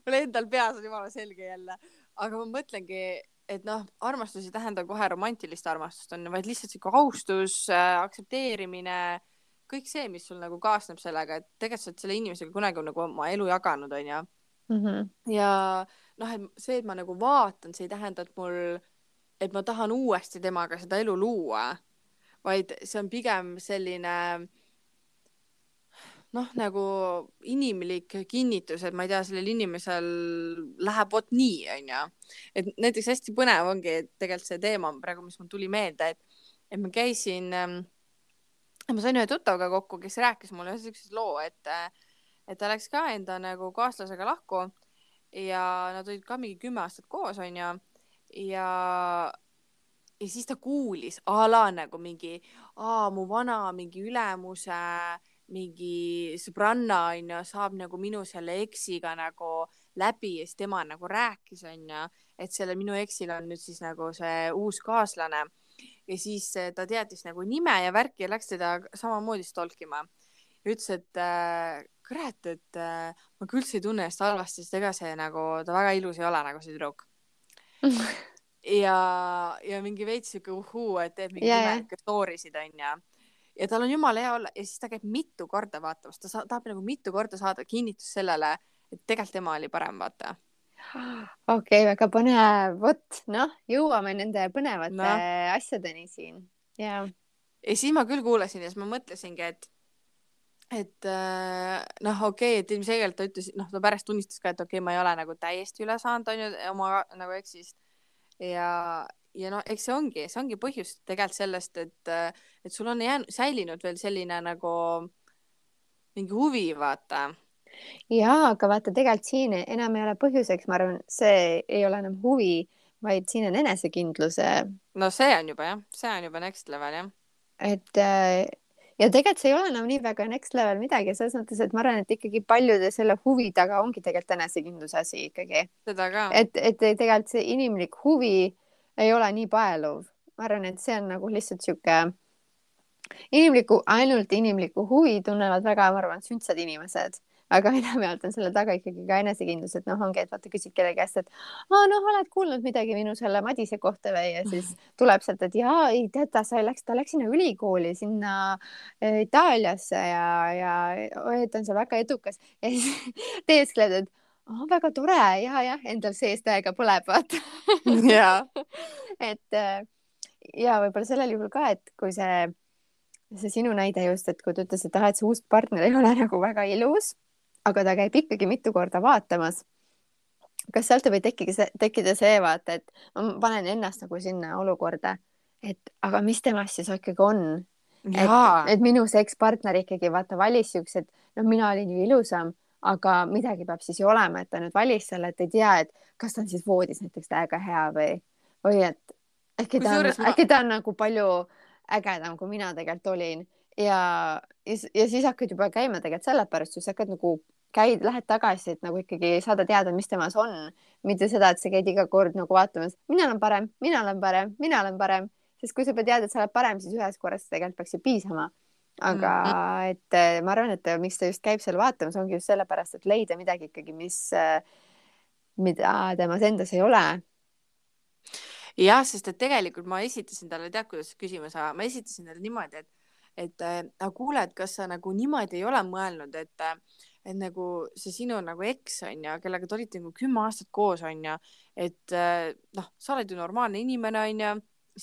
mul endal peas on jumala selge jälle, aga ma mõtlengi et noh, armastus ei tähenda kohe romantilist armastust on, vaid lihtsalt sihuke austus äh,, aktsepteerimine, kõik see, mis sul nagu kaasneb sellega, et tegelikult sa oled selle inimesega kunagi nagu oma elu jaganud, onju mm. -hmm. ja noh, et see, et ma nagu vaatan, see ei tähenda, et mul, et ma tahan uuesti temaga seda elu luua, vaid see on pigem selline noh, nagu inimlik kinnitus, et ma ei tea, sellel inimesel läheb vot nii, onju. et näiteks hästi põnev ongi tegelikult see teema praegu, mis mul tuli meelde, et, et ma käisin ähm,, ma sain ühe tuttavaga kokku, kes rääkis mulle ühe siukse loo, et, et ta läks ka enda nagu kaaslasega lahku ja nad olid ka mingi kümme aastat koos, onju. ja, ja siis ta kuulis a la nagu mingi, mu vana mingi ülemuse mingi sõbranna onju saab nagu minu selle eksiga nagu läbi ja siis tema nagu rääkis onju, et selle minu eksil on nüüd siis nagu see uus kaaslane ja siis eh, ta teadis nagu nime ja värki ja läks teda samamoodi stalkima. ütles, et äh, kurat, et äh, ma küll üldse ei tunne ennast halvasti, sest ega see nagu, ta väga ilus ei ole nagu see tüdruk (laughs) ja, ja mingi veits siuke uhuu, et teeb mingi ja. imelikke story sid onju. Ja tal on jumala hea olla ja siis ta käib mitu korda vaatamas, ta sa- tahab nagu mitu korda saada kinnitust sellele, et tegelikult tema oli parem, vaata. okei okay,, väga põnev, vot noh, jõuame nende põnevate no. asjadeni siin ja ja siis ma küll kuulasin ja siis ma mõtlesingi, et, et äh, noh, okei okay,, et ilmselgelt ta ütles, noh, ta pärast tunnistas ka, et okei okay,, ma ei ole nagu täiesti üle saanud, onju, oma nagu eksist. ja, ja no eks see ongi, see ongi põhjus tegelikult sellest, et, et sul on jäänud, säilinud veel selline nagu mingi huvi, vaata. ja aga vaata, tegelikult siin enam ei ole põhjuseks, ma arvan, see ei ole enam huvi, vaid siin on enesekindluse, no see on juba jah, see on juba next level jah. et äh, ja tegelikult see ei ole enam nii väga next level midagi selles mõttes, et ma arvan, et ikkagi paljude selle huvi taga ongi tegelikult enesekindluse asi ikkagi, et, et tegelikult see inimlik huvi ei ole nii paeluv, ma arvan, et see on nagu lihtsalt sihuke inimlikku, ainult inimlikku huvi tunnevad väga, ma arvan, sündsad inimesed, aga enamjaolt (laughs) on selle taga ikkagi ka enesekindlus, et noh, ongi, et vaata, küsid kellegi käest, et aa noh, oled kuulnud midagi minu selle Madise kohta või? Ja siis (laughs) tuleb sealt, et jaa, ei tead, ta sai, läks, ta läks sinna ülikooli sinna äh, Itaaliasse ja, ja et ta on seal väga edukas. (laughs) Ja siis teeskled, et oh, väga tore ja, jah, endal sees täiega põleb, vaata. jaa, (laughs) et äh, ja võib-olla sellel juhul ka, et kui see, see sinu näide just, et kui ta ütles, et ah, et see uus partner ei ole (laughs) nagu väga ilus, aga ta käib ikkagi mitu korda vaatamas. kas sealt ei või tekkida see, tekkida see vaata, et ma panen ennast nagu sinna olukorda, et aga mis temast siis ikkagi on, et, et minu see ekspartner ikkagi vaata valis siuksed, noh, mina olin ju ilusam, aga midagi peab siis ju olema, et ta nüüd valis selle, et ei tea, et kas ta on siis voodis näiteks täiega hea või, või et äkki ta on ma- äkki ta on nagu palju ägedam, kui mina tegelikult olin. Ja, ja, ja siis hakkad juba käima tegelikult sellepärast, siis hakkad nagu käid, lähed tagasi, et nagu ikkagi saada teada, mis temas on, mitte seda, et sa käid iga kord nagu vaatamas, mina olen parem, mina olen parem, mina olen parem, sest kui sa juba tead, et sa oled parem, siis ühest korrast tegelikult peaks ju piisama. Aga mm -hmm. et eh, ma arvan, et miks ta just käib seal vaatamas, ongi just sellepärast, et leida midagi ikkagi, mis, mida temas endas ei ole. jah, sest et tegelikult ma esitasin talle, tead kuidas küsimuse, ma esitasin talle niimoodi, et, et äh, aga kuule, et kas sa nagu niimoodi ei ole mõelnud, et, et nagu see sinu nagu eks on ju, kellega te olite nagu kümme aastat koos on ju, et äh, noh, sa oled ju normaalne inimene on ju,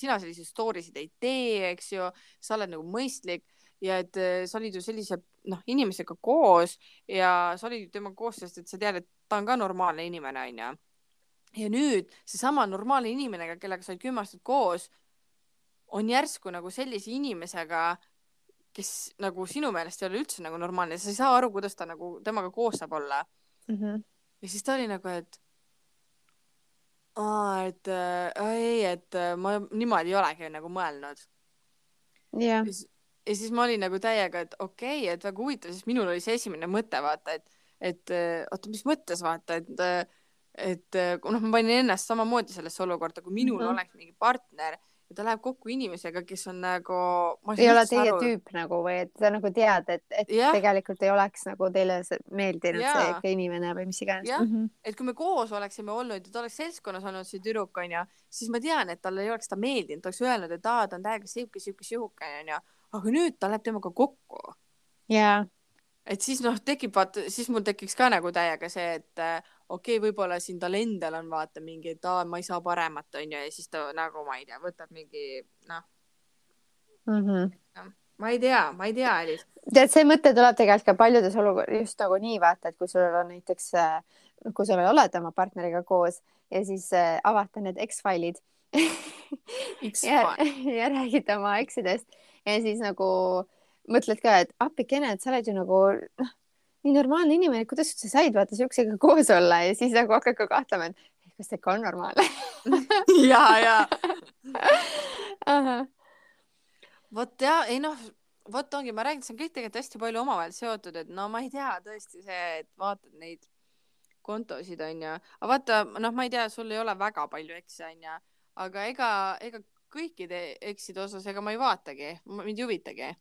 sina selliseid story sid ei tee, eks ju, sa oled nagu mõistlik ja et äh, sa olid ju sellise noh, inimesega koos ja sa olid temaga koos, sest et sa tead, et ta on ka normaalne inimene onju ja nüüd seesama normaalne inimene, kellega sa olid kümme aastat koos, on järsku nagu sellise inimesega, kes nagu sinu meelest ei ole üldse nagu normaalne, sa ei saa aru, kuidas ta nagu temaga koos saab olla. mm. -hmm. ja siis ta oli nagu, et aa, et äh, ei, et äh, ma niimoodi ei olegi nagu mõelnud. jah ja, siis, ja siis ma olin nagu täiega, et okei okay,, et väga huvitav, sest minul oli see esimene mõte, vaata, et, et äh, oota, mis mõttes vaata, et äh, et äh, noh, ma panin ennast samamoodi sellesse olukorda, kui minul mm. -hmm. oleks mingi partner ja ta läheb kokku inimesega, kes on nagu. ei ole teie tüüp nagu või et sa nagu tead, et, et Jah. tegelikult ei oleks nagu teile meeldinud Jaa. see inimene või mis iganes Jah. mm. -hmm. et kui me koos oleksime olnud ja ta oleks seltskonnas olnud see tüdruk onju, siis ma tean, et talle ei oleks ta meeldinud, ta oleks öelnud, et aa, ta on täiega sihuke, sihuke, sihuke onju, aga nüüd ta läheb temaga kokku ja, et siis noh, tekib vaata, siis mul tekiks ka nagu täiega see, et äh, okei okay,, võib-olla siin tal endal on vaata mingi, et aa, ma ei saa paremat onju ja siis ta nagu ma ei tea, võtab mingi noh, mm. -hmm. ma ei tea, ma ei tea, Elis. tead, see mõte tuleb tegelikult ka paljudes olukordades just nagu nii vaata, et kui sul on näiteks, kui sa oled oma partneriga koos ja siis äh, avata need X-failid (laughs) ja, ja räägid oma eksidest ja siis nagu mõtled ka, et appikene, et sa oled ju nagu noh, nii normaalne inimene, kuidas sa said vaata siuksega koos olla? Ja siis nagu hakkad ka kahtlema, et kas see ikka on normaalne. ja, ja vot ja ei noh, vot ongi, ma räägin, see on kõik tegelikult hästi palju omavahel seotud, et no ma ei tea tõesti see, et vaatad neid kontosid onju, aga vaata, noh, ma ei tea, sul ei ole väga palju ekse onju, aga ega, ega kõikide ekside osas, ega ma ei vaatagi, mind ei huvitagi mm.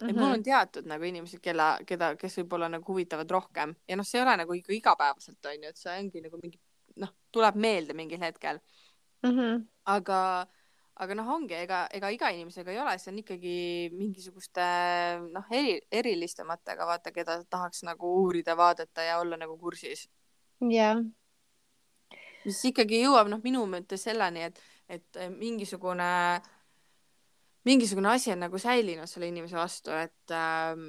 -hmm. et mul Mhm. on teatud nagu inimesed, kella, keda, kes võib-olla nagu huvitavad rohkem ja noh, see ei ole nagu ikka igapäevaselt onju, et see ongi nagu mingi noh, tuleb meelde mingil hetkel, Mhm. aga, aga noh, ongi, ega, ega iga inimesega ei ole, see on ikkagi mingisuguste noh, eri, erilistematega, vaata, keda tahaks nagu uurida, vaadata ja olla nagu kursis jah, mis ikkagi jõuab noh, minu mõttes selleni, et, et mingisugune, mingisugune asi on nagu säilinud selle inimese vastu, et ähm,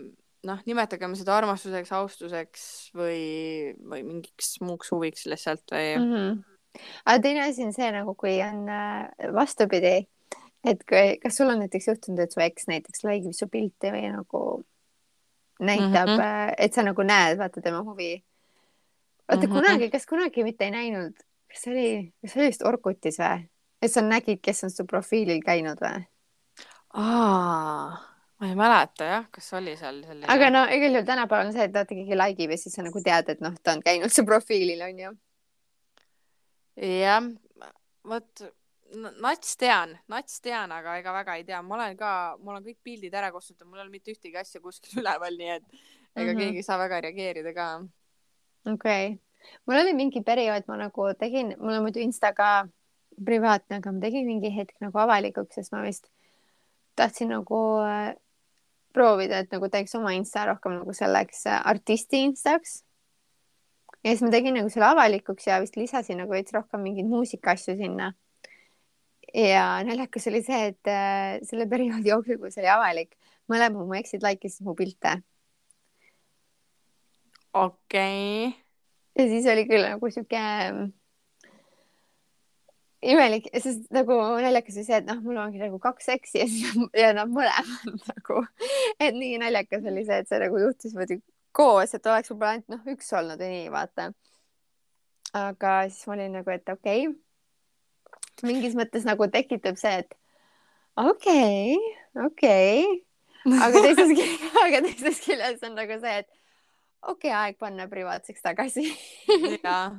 noh, nimetagem seda armastuseks, austuseks või, või mingiks muuks huviks lihtsalt või mm. Mhm. aga teine asi on see nagu, kui on äh, vastupidi, et kui, kas sul on näiteks juhtunud, et su eks näiteks laigib su pilti või nagu näitab mm, Mhm. -hmm. et sa nagu näed, vaata tema huvi. vaata Mhm. kunagi, kas kunagi mitte ei näinud, kas see oli, kas see oli vist Orkutis või? Et sa nägid, kes on su profiilil käinud või? Aa, ma ei mäleta jah, kas oli seal selline. aga no igal juhul tänapäeval on see, et vaata keegi like ib ja siis sa nagu tead, et noh, ta on käinud su profiilil onju. jah, vot nats tean, nats tean, aga ega väga ei tea, ma olen ka, mul on kõik pildid ära kustutatud, mul ei ole mitte ühtegi asja kuskil (laughs) üleval, nii et ega mm. -hmm. keegi ei saa väga reageerida ka. okei okay., mul oli mingi periood, ma nagu tegin, mul on muidu Insta ka privaatne, aga ma tegin mingi hetk nagu avalikuks, sest ma vist tahtsin nagu äh, proovida, et nagu teeks oma Insta rohkem nagu selleks äh, artisti Instaks. ja siis ma tegin nagu selle avalikuks ja vist lisasin nagu veits rohkem mingeid muusikaasju sinna. ja naljakas oli see, et äh, selle perioodi jooksul, kui see oli avalik, mõlemad mu eksid like isid mu pilte okei okay. ja siis oli küll nagu sihuke mm, imelik, sest nagu naljakas oli see, et noh, mul ongi nagu kaks seksi ja siis (laughs) ja nad mõlemad (laughs) nagu, et nii naljakas oli see, et see nagu juhtus niimoodi koos, et oleks võib-olla ainult noh, üks olnud või nii, vaata. aga siis ma olin nagu, et okei okay. mingis mõttes nagu tekitab see, et okei okay,, okei okay. aga teisest, (laughs) aga teisest küljest on nagu see, et okei okay,, aeg panna privaatseks tagasi jah.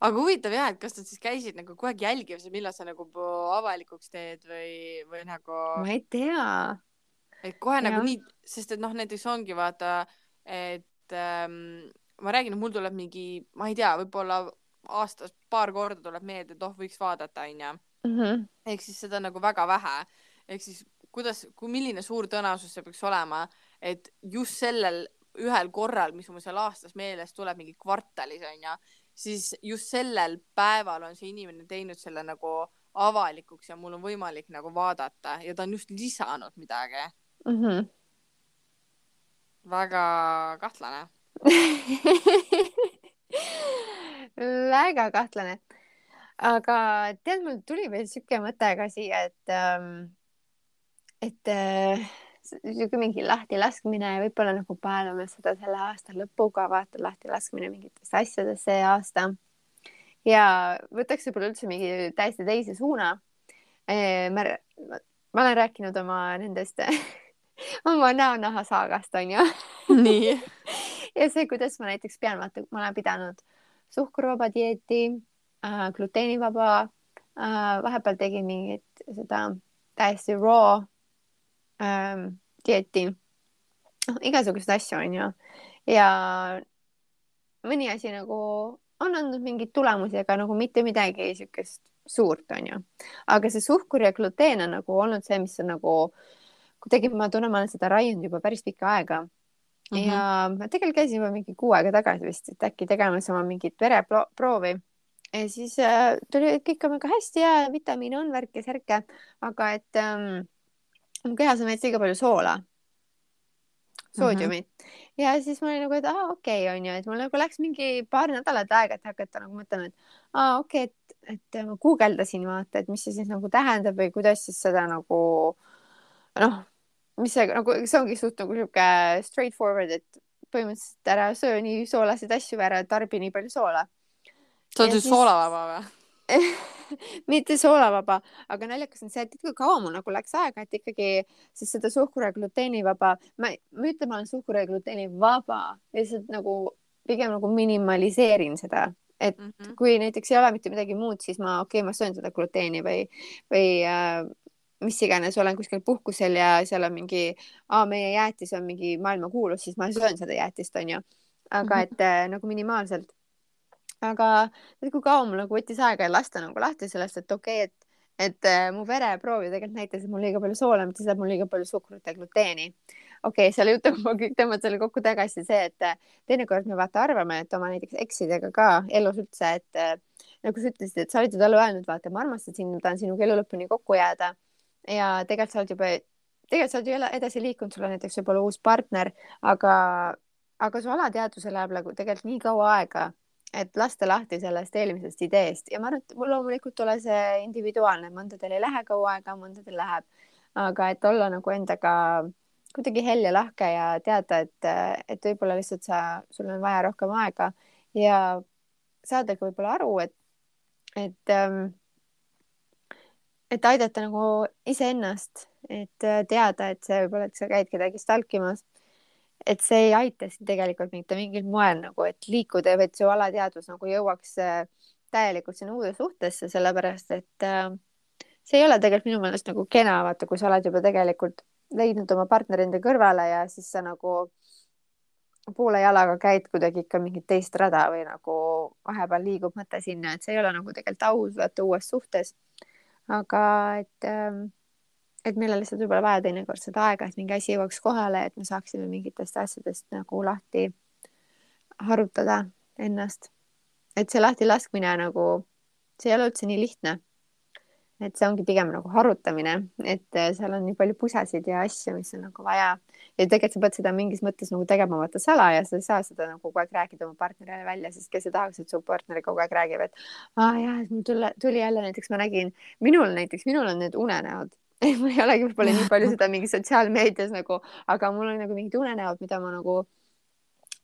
Aga huvitav jah, et kas nad siis käisid nagu kogu aeg jälgimas, millal sa nagu avalikuks teed või, või nagu, ma ei tea. et kohe nagu Jah. nii, sest et noh, näiteks ongi vaata, et ähm, ma räägin, et mul tuleb mingi, ma ei tea, võib-olla aastas paar korda tuleb meelde, et oh, võiks vaadata, onju. Mhm. ehk siis seda nagu väga vähe. ehk siis kuidas, kui milline suur tõenäosus see peaks olema, et just sellel ühel korral, mis mul seal aastas meeles tuleb, mingi kvartalis onju, siis just sellel päeval on see inimene teinud selle nagu avalikuks ja mul on võimalik nagu vaadata ja ta on just lisanud midagi. Mhm. väga kahtlane. (laughs) väga kahtlane. aga tead, mul tuli veel siuke mõte ka siia, et ähm, et äh, siuke mingi lahtilaskmine, võib-olla nagu paelame seda selle aasta lõpuga, vaata lahtilaskmine mingitesse asjadesse see aasta. ja võtaks võib-olla üldse mingi täiesti teise suuna. ma, ma olen rääkinud oma nendest (laughs) oma näonahasaagast onju nii. (laughs) ja see, kuidas ma näiteks pean, vaata, ma olen pidanud suhkruvaba dieeti äh, gluteenivaba äh,, vahepeal tegin mingit seda täiesti raw ähm, dieeti, noh, igasuguseid asju onju ja mõni asi nagu on andnud mingeid tulemusi, aga nagu mitte midagi siukest suurt onju, aga see suhkur ja gluteen on nagu olnud see, mis on nagu kuidagi ma tunnen, ma olen seda raiunud juba päris pikka aega. Mm. -hmm. ja ma tegelikult käisin juba mingi kuu aega tagasi vist, et äkki tegemas oma mingit vereproovi ja siis äh, tuli, et kõik on väga hästi ja vitamiine on värk ja särke, aga et ähm, mu kehas on veits liiga palju soola, soodiumit mm. -hmm. ja siis ma olin nagu, et aa, okei okay, onju, et mul nagu läks mingi paar nädalat aega, et hakata nagu mõtlema, et aa, okei okay,, et, et ma guugeldasin vaata, et mis see siis nagu tähendab või kuidas siis seda nagu noh, mis see nagu, see ongi suht nagu sihuke straightforward, et põhimõtteliselt ära söö nii soolaseid asju ära tarbi nii palju soola. sa oled Ja siis- soolavaba või? (laughs) mitte soolavaba, aga naljakas on see, et ikka kaua mul nagu läks aega, et ikkagi siis seda suhkru ja gluteenivaba, ma, ma ütlen, ma olen suhkru ja gluteeni vaba, lihtsalt nagu pigem nagu minimaliseerin seda, et mm -hmm. kui näiteks ei ole mitte midagi muud, siis ma, okei okay,, ma söön seda gluteeni või, või äh, mis iganes, olen kuskil puhkusel ja seal on mingi, meie jäätis on mingi maailmakuulus, siis ma söön seda jäätist, onju. aga -hmm. et äh, nagu minimaalselt aga kui kaua mul nagu võttis aega lasta nagu lahti sellest, et okei okay,, et et äh, mu vereproov ju tegelikult näitas, et mul liiga palju soola, mitte seda, et mul liiga palju suhkrut ja gluteeni. okei okay,, selle jutuga ma kõik tõmban selle kokku tagasi see, et äh, teinekord me vaata arvame, et oma näiteks eksidega ka elus üldse, et äh, nagu sa ütlesid, et sa olid ju talle öelnud, vaata, ma armastan sind, ma tahan sinuga elu lõpuni kokku jääda. ja tegelikult sa oled juba, tegelikult sa oled ju edasi liikunud, sul on näiteks võib-olla uus partner, aga, aga su alateadvusel läheb nagu tegelikult nii kaua aega et lasta lahti sellest eelmisest ideest. Ja ma arvan, et loomulikult ole see individuaalne, mõndadel ei lähe kaua aega, mõndadel läheb, aga et olla nagu endaga kuidagi hell ja lahke ja teada, et, et võib-olla lihtsalt sa, sul on vaja rohkem aega ja saada ka võib-olla aru, et, et ähm, et aidata nagu iseennast, et teada, et see võib-olla, et sa käid kedagi stalkimas et see ei aita sind tegelikult mitte mingil moel nagu, et liikuda, vaid su alateadvus nagu jõuaks äh, täielikult sinna uude suhtesse, sellepärast et äh, see ei ole tegelikult minu meelest nagu kena, vaata, kui sa oled juba tegelikult leidnud oma partneri enda kõrvale ja siis sa nagu poole jalaga käid kuidagi ikka mingit teist rada või nagu vahepeal liigub mõte sinna, et see ei ole nagu tegelikult aus, vaata uues suhtes. aga et ähm, et meil on lihtsalt võib-olla vaja teinekord seda aega, et mingi asi jõuaks kohale, et me saaksime mingitest asjadest nagu lahti harutada ennast. et see lahtilaskmine nagu, see ei ole üldse nii lihtne. et see ongi pigem nagu harutamine, et seal on nii palju pusasid ja asju, mis on nagu vaja. ja tegelikult sa pead seda mingis mõttes nagu tegema vaata salaja, sa ei saa seda nagu kogu aeg rääkida oma partnerile välja, sest kes ei tahaks, et su partner kogu aeg räägib, et aa jah, et mul tuli, tuli jälle näiteks ma nägin, minul näiteks, minul on need unenäod (laughs) mul ei olegi võib-olla nii palju (laughs) seda mingi sotsiaalmeedias nagu, aga mul on nagu mingid unenäod, mida ma nagu,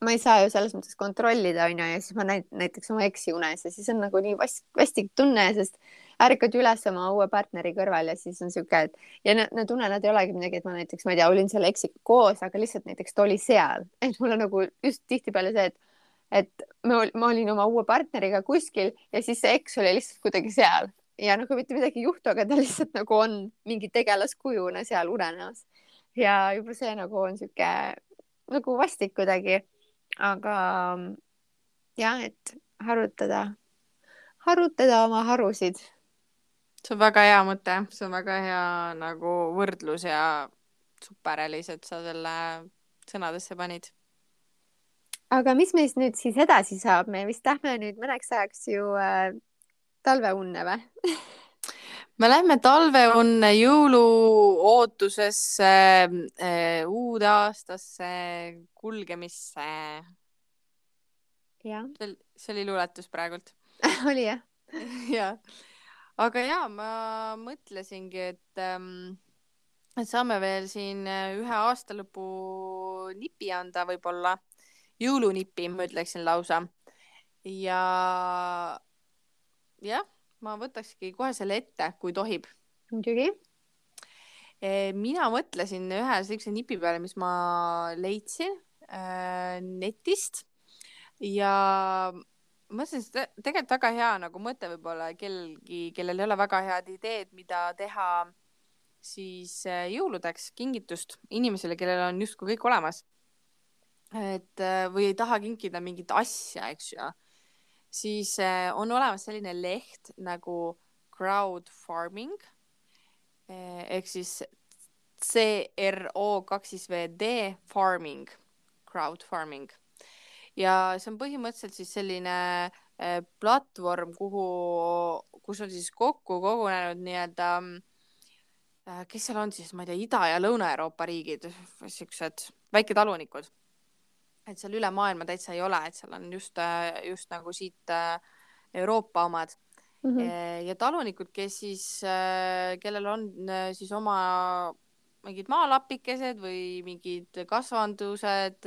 ma ei saa ju selles mõttes kontrollida, onju, ja siis ma näen näiteks oma eksi unes ja siis on nagu nii vast, vastik tunne, sest ärkad üles oma uue partneri kõrval ja siis on siuke, et ja need, need unenäod ei olegi midagi, et ma näiteks, ma ei tea, olin selle eksiga koos, aga lihtsalt näiteks ta oli seal, (laughs) et mul on nagu just tihtipeale see, et et ma, ma olin oma uue partneriga kuskil ja siis see eks oli lihtsalt kuidagi seal ja nagu mitte midagi ei juhtu, aga ta (laughs) lihtsalt nagu on mingi tegelaskujuna seal unenäos. ja juba see nagu on sihuke nagu vastik kuidagi. aga jah, et harutada, harutada oma harusid. see on väga hea mõte, see on väga hea nagu võrdlus ja super, Elis, et sa selle sõnadesse panid aga mis meist nüüd siis edasi saab, me vist lähme nüüd mõneks ajaks ju äh, talveunne või me lähme talveunne jõuluootusesse, eh, uude aastasse, kulgemisse. jah. see oli luuletus praegult (laughs) oli jah (laughs) jah, aga ja ma mõtlesingi, et ähm, saame veel siin eh, ühe aastalõpu nipi anda, võib-olla jõulunipi, ma ütleksin lausa. ja jah, ma võtakski kohe selle ette, kui tohib. muidugi. Eh, mina mõtlesin ühe siukse nipi peale, mis ma leidsin äh, netist ja mõtlesin, et tegelikult väga hea nagu mõte võib-olla kellelgi, kellel ei ole väga head ideed, mida teha siis äh, jõuludeks kingitust inimesele, kellel on justkui kõik olemas. et või ei taha kinkida mingit asja, eks ju siis äh, on olemas selline leht nagu crowd farming eh, ehk siis C R O kaks siis V D farming, crowd farming ja see on põhimõtteliselt siis selline eh, platvorm, kuhu, kus on siis kokku kogunenud nii-öelda eh,, kes seal on siis, ma ei tea, Ida- ja Lõuna-Euroopa riigid, siuksed väiketalunikud et seal üle maailma täitsa ei ole, et seal on just, just nagu siit Euroopa omad mm. -hmm. ja talunikud, kes siis, kellel on siis oma mingid maalapikesed või mingid kasvandused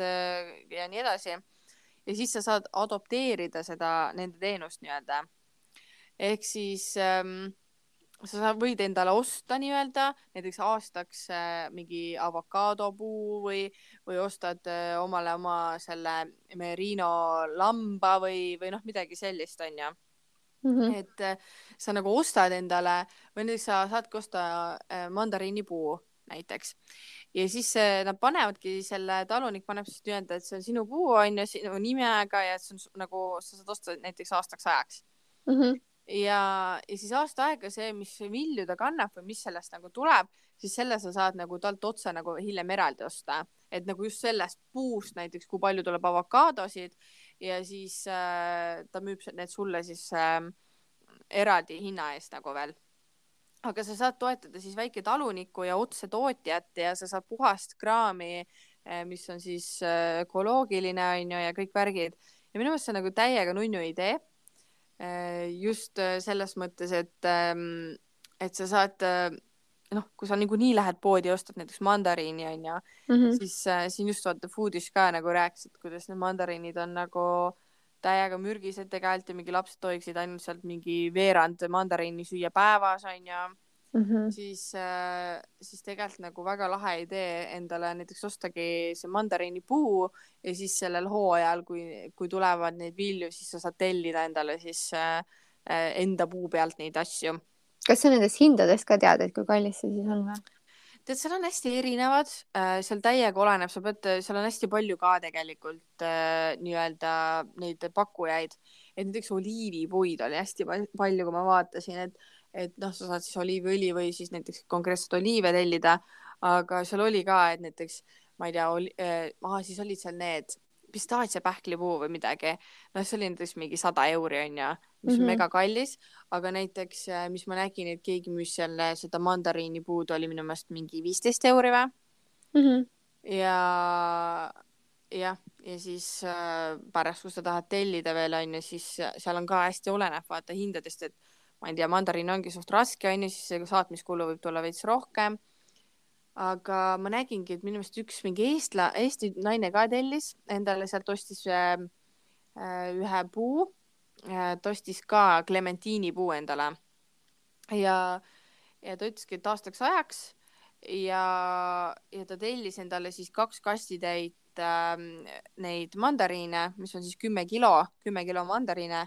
ja nii edasi. ja siis sa saad adopteerida seda, nende teenust nii-öelda. ehk siis ähm, sa võid endale osta nii-öelda näiteks aastaks äh, mingi avokaadopuu või, või ostad äh, omale oma selle merino lamba või, või noh, midagi sellist onju mm. -hmm. et äh, sa nagu ostad endale või näiteks sa saadki osta mandariinipuu näiteks ja siis nad panevadki selle, talunik paneb siis nii-öelda, et see on sinu puu onju, sinu nimega ja see on nagu, sa saad osta näiteks aastaks ajaks mm. -hmm ja, ja siis aasta aega see, mis vilju ta kannab või mis sellest nagu tuleb, siis selle sa saad nagu talt otse nagu hiljem eraldi osta, et nagu just sellest puust näiteks, kui palju tuleb avokaadosid ja siis äh, ta müüb need sulle siis äh, eraldi hinna eest nagu veel. aga sa saad toetada siis väiketalunikku ja otsetootjat ja sa saad puhast kraami äh,, mis on siis äh, ökoloogiline onju ja kõik värgid. Ja minu meelest see on nagu täiega nunnu idee just äh, selles mõttes, et, ähm, et sa saad, äh, noh, kui sa niikuinii lähed poodi ja ostad näiteks mandariini onju mm, -hmm. siis siin just vaata Foodis ka nagu rääkisid, kuidas need mandariinid on nagu täiega mürgised tegelikult ja mingi lapsed tohiksid ainult sealt mingi veerand mandariini süüa päevas onju mm, -hmm. siis, äh, siis tegelikult nagu väga lahe idee endale näiteks ostagi see mandariinipuu ja siis sellel hooajal, kui, kui tulevad neid vilju, siis sa saad tellida endale siis äh, äh, enda puu pealt neid asju. kas sa nendest hindadest ka tead, et kui kallis see siis on või? tead, seal on hästi erinevad äh,, seal täiega oleneb, sa pead, seal on hästi palju ka tegelikult äh, nii-öelda neid pakkujaid, et näiteks oliivipuid oli hästi palju, kui ma vaatasin, et et noh, sa saad siis oliiviõli või siis näiteks konkreetselt oliive tellida, aga seal oli ka, et näiteks ma ei tea, oli äh,, ah, siis olid seal need pistaatsiapähklipuu või midagi, noh, see oli näiteks mingi sada euri onju, mis mm -hmm. on mhm. mega kallis, aga näiteks, äh, mis ma nägin, et keegi müüs selle, seda mandariinipuud oli minu meelest mingi viisteist euri või mm. -hmm. ja jah, ja siis äh, pärast, kui sa tahad tellida veel onju, siis seal on ka hästi oleneb vaata hindadest, et ma ei tea, mandariin ongi suht raske onju, siis see saatmiskulu võib tulla veits rohkem. aga ma nägingi, et minu meelest üks mingi eestla-, Eesti naine ka tellis endale sealt ostis ühe, äh, ühe puu, äh, ta ostis ka clementiinipuu endale ja, ja ta ütleski, et aastaks ajaks ja, ja ta tellis endale siis kaks kastitäit äh, neid mandariine, mis on siis kümme kilo, kümme kilo mandariine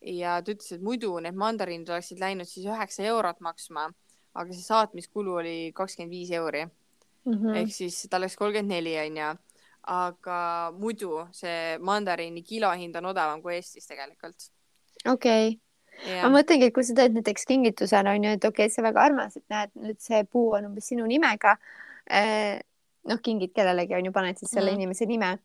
ja ta ütles, et muidu need mandariinid oleksid läinud siis üheksa eurot maksma, aga see saatmiskulu oli kakskümmend viis euri mm -hmm. ehk siis ta läks kolmkümmend neli onju, aga muidu see mandariini kilohind on odavam kui Eestis tegelikult. okei okay. ma mõtlengi, et kui sa teed näiteks kingitusena onju, et okei okay,, see väga armas, et näed, nüüd see puu on umbes sinu nimega eh,. noh, kingid kellelegi onju, paned siis selle mm. inimese nime.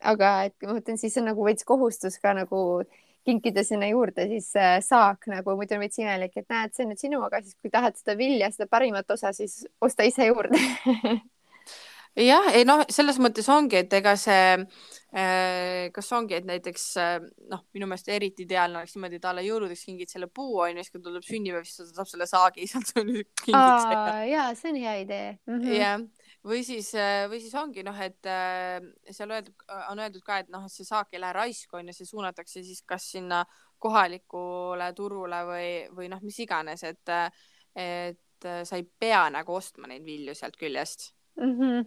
aga et ma mõtlen, siis on nagu veits kohustus ka nagu kinkida sinna juurde siis äh, saak nagu, muidu on veits imelik, et näed, see on nüüd sinu, aga siis kui tahad seda vilja, seda parimat osa, siis osta ise juurde (laughs) jah, ei noh, selles mõttes ongi, et ega see äh,, kas ongi, et näiteks äh, noh, minu meelest eriti ideaalne oleks niimoodi, et talle jõuludeks kingid selle puu onju, siis kui tuleb sünnipäev, siis ta saab selle saagi (laughs) sealt ja see on hea idee mm. -hmm. jah või siis, äh, või siis ongi noh, et äh, seal öeldud, on öeldud ka, et noh, et see saak ei lähe raisku onju, see suunatakse siis kas sinna kohalikule turule või, või noh, mis iganes, et, et sa ei pea nagu ostma neid vilju sealt küljest mm. -hmm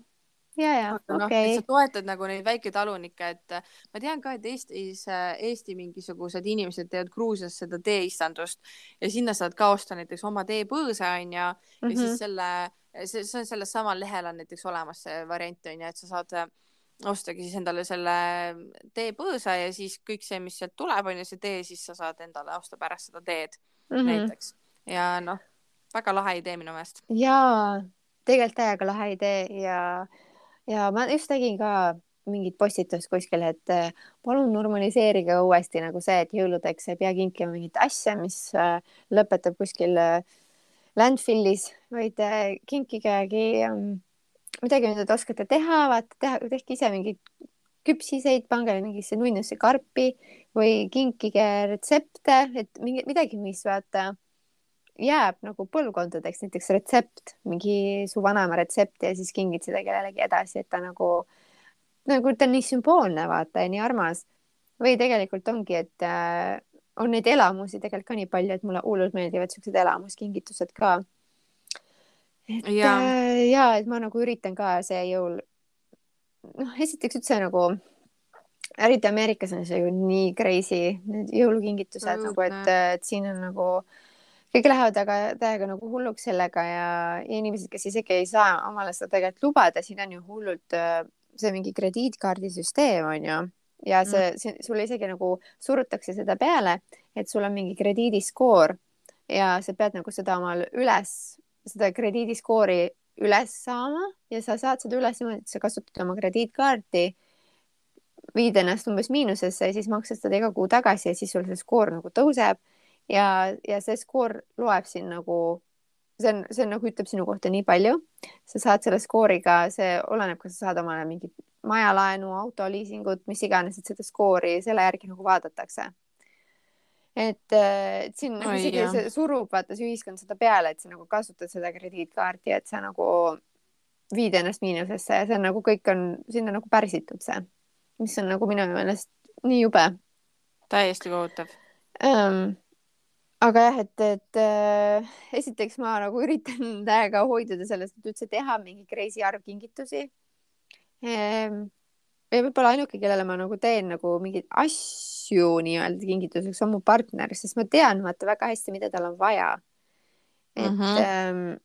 ja, ja okei okay.. sa toetad nagu neid väiketalunikke, et ma tean ka, et Eestis, Eesti mingisugused inimesed teevad Gruusias seda teeistandust ja sinna saad ka osta näiteks oma teepõõsa onju mm -hmm. ja siis mhm. selle see, see on sellel samal lehel on näiteks olemas see variant on ju, et sa saad äh, ostagi siis endale selle teepõõsa ja siis kõik see, mis sealt tuleb, on ju see tee, siis sa saad endale osta pärast seda teed mm -hmm. näiteks ja noh, väga lahe idee minu meelest. jaa, tegelikult täiega lahe idee ja, ja ma just nägin ka mingit postitust kuskil, et äh, palun normaliseerige uuesti nagu see, et jõuludeks ei pea kinkima mingit asja, mis äh, lõpetab kuskil äh, landfill'is, vaid äh, kinkigegi um, midagi, mida te oskate teha, vaata, teha, tehke ise mingeid küpsiseid, pange mingisse nunnusse karpi või kinkige retsepte, et mingi midagi, mis vaata jääb nagu põlvkondadeks, näiteks retsept, mingi su vanaema retsept ja siis kingid seda kellelegi edasi, et ta nagu, nagu ta on nii sümboolne, vaata ja nii armas. või tegelikult ongi, et äh, on neid elamusi tegelikult ka nii palju, et mulle hullult meeldivad siuksed elamuskingitused ka. et ja. Äh, ja, et ma nagu üritan ka see jõul, noh, esiteks üldse nagu, eriti Ameerikas on see ju nii crazy, need jõulukingitused mm, nagu, et, et siin on nagu kõik lähevad aga täiega nagu hulluks sellega ja, ja inimesed, kes isegi ei saa omale seda tegelikult lubada, siin on ju hullult äh, see mingi krediitkaardisüsteem on ju ja see, mm. see sulle isegi nagu surutakse seda peale, et sul on mingi krediidiskoor ja sa pead nagu seda omal üles, seda krediidiskoori üles saama ja sa saad seda üles niimoodi, et sa kasutad oma krediitkaarti, viid ennast umbes miinusesse ja siis maksad seda iga kuu tagasi ja siis sul see skoor nagu tõuseb ja, ja see skoor loeb siin nagu see on, see on nagu ütleb sinu kohta nii palju. sa saad selle skooriga, see oleneb, kas sa saad omale mingit majalaenu, autoliisingut, mis iganes, et seda skoori selle järgi nagu vaadatakse. et, et siin nagu isegi see surub, vaata see ühiskond seda peale, et sa nagu kasutad seda krediitkaarti, et sa nagu viid ennast miinusesse ja see on nagu kõik on sinna nagu pärsitud see, mis on nagu minu meelest nii jube. täiesti kohutav um, aga jah, et, et äh, esiteks ma nagu üritan (laughs) täiega hoiduda sellest, et üldse teha mingi crazy arv kingitusi. Ja võib-olla ainuke, kellele ma nagu teen nagu mingeid asju nii-öelda kingituseks on mu partner, sest ma tean vaata väga hästi, mida tal on vaja. et mm -hmm. ähm,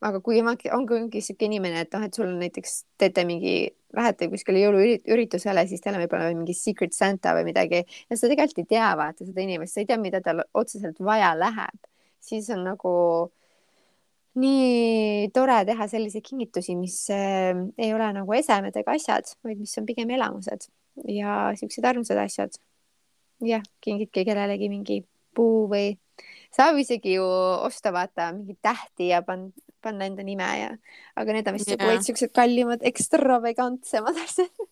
aga kui ma, ongi, ongi siuke inimene, et noh, et sul on näiteks, teete mingi, lähete kuskile jõuluüritusele, siis teil on võib-olla mingi secret Santa või midagi ja sa tegelikult ei tea, vaata seda inimest, sa ei tea, mida tal otseselt vaja läheb, siis on nagu nii tore teha selliseid kingitusi, mis äh, ei ole nagu esemed ega asjad, vaid mis on pigem elamused ja siuksed armsad asjad. jah, kingidki kellelegi mingi puu või saab isegi ju osta, vaata, mingeid tähti ja panna panna enda nime ja, aga need on vist yeah. veits siuksed kallimad, ekstravagantsemad asjad.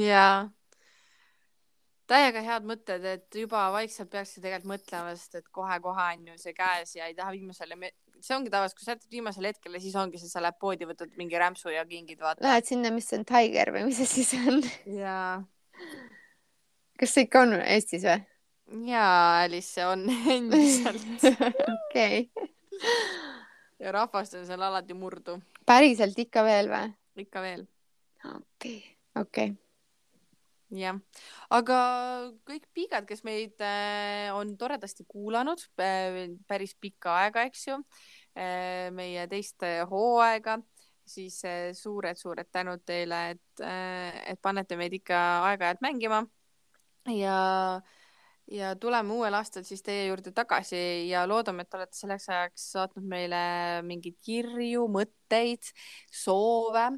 jaa. Täiega head mõtted, et juba vaikselt peaksid tegelikult mõtlema, sest et kohe-kohe on ju see käes ja ei taha viimasele, see ongi tavaliselt, kui sa jätad viimasele hetkele, siis ongi see, sa lähed poodi, võtad mingi rämpsu ja kingid, vaata. Lähed sinna, mis on, Tiger või mis see siis on? jaa. kas see ikka on Eestis või? jaa, Alice, see on (laughs) endiselt (laughs) okei ja rahvast on seal alati murdu. päriselt ikka veel või? ikka veel. okei, okei. Jah, aga kõik piigad, kes meid äh, on toredasti kuulanud äh, päris pikka aega, eks ju äh,, meie teist hooaega, siis suured-suured tänud teile, et et panete meid ikka aeg-ajalt mängima ja ja tuleme uuel aastal siis teie juurde tagasi ja loodame, et olete selleks ajaks saatnud meile mingeid kirju, mõtteid, soove.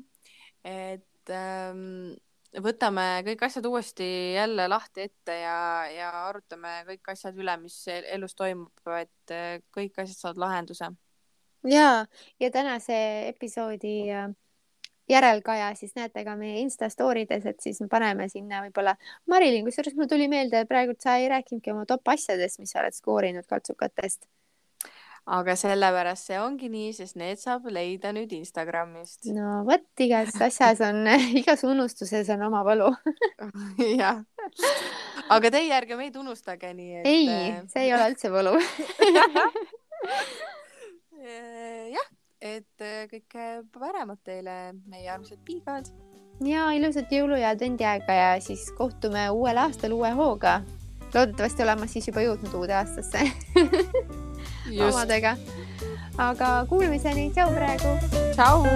et ähm, võtame kõik asjad uuesti jälle lahti ette ja, ja arutame kõik asjad üle, mis elus toimub, et äh, kõik asjad saavad lahenduse. ja, ja tänase episoodi äh järelkaja siis näete ka meie Insta story des, et siis me paneme sinna võib-olla. Marilyn, kusjuures mul tuli meelde, praegu sa ei rääkinudki oma top asjadest, mis sa oled skoorinud kaltsukatest. Aga sellepärast see ongi nii, sest need saab leida nüüd Instagramist. no vot, igas asjas on, (laughs) igas unustuses on oma võlu (laughs) jah, aga teie ärge meid unustage, nii et. ei, äh, see ei ole üldse võlu (laughs) jah et äh, kõike paremat teile, meie armsad piigad. ja ilusat jõulu ja advendiaega ja siis kohtume uuel aastal uue hooga. loodetavasti olema siis juba jõudnud uude aastasse omadega. aga kuulmiseni, tšau praegu. tšau.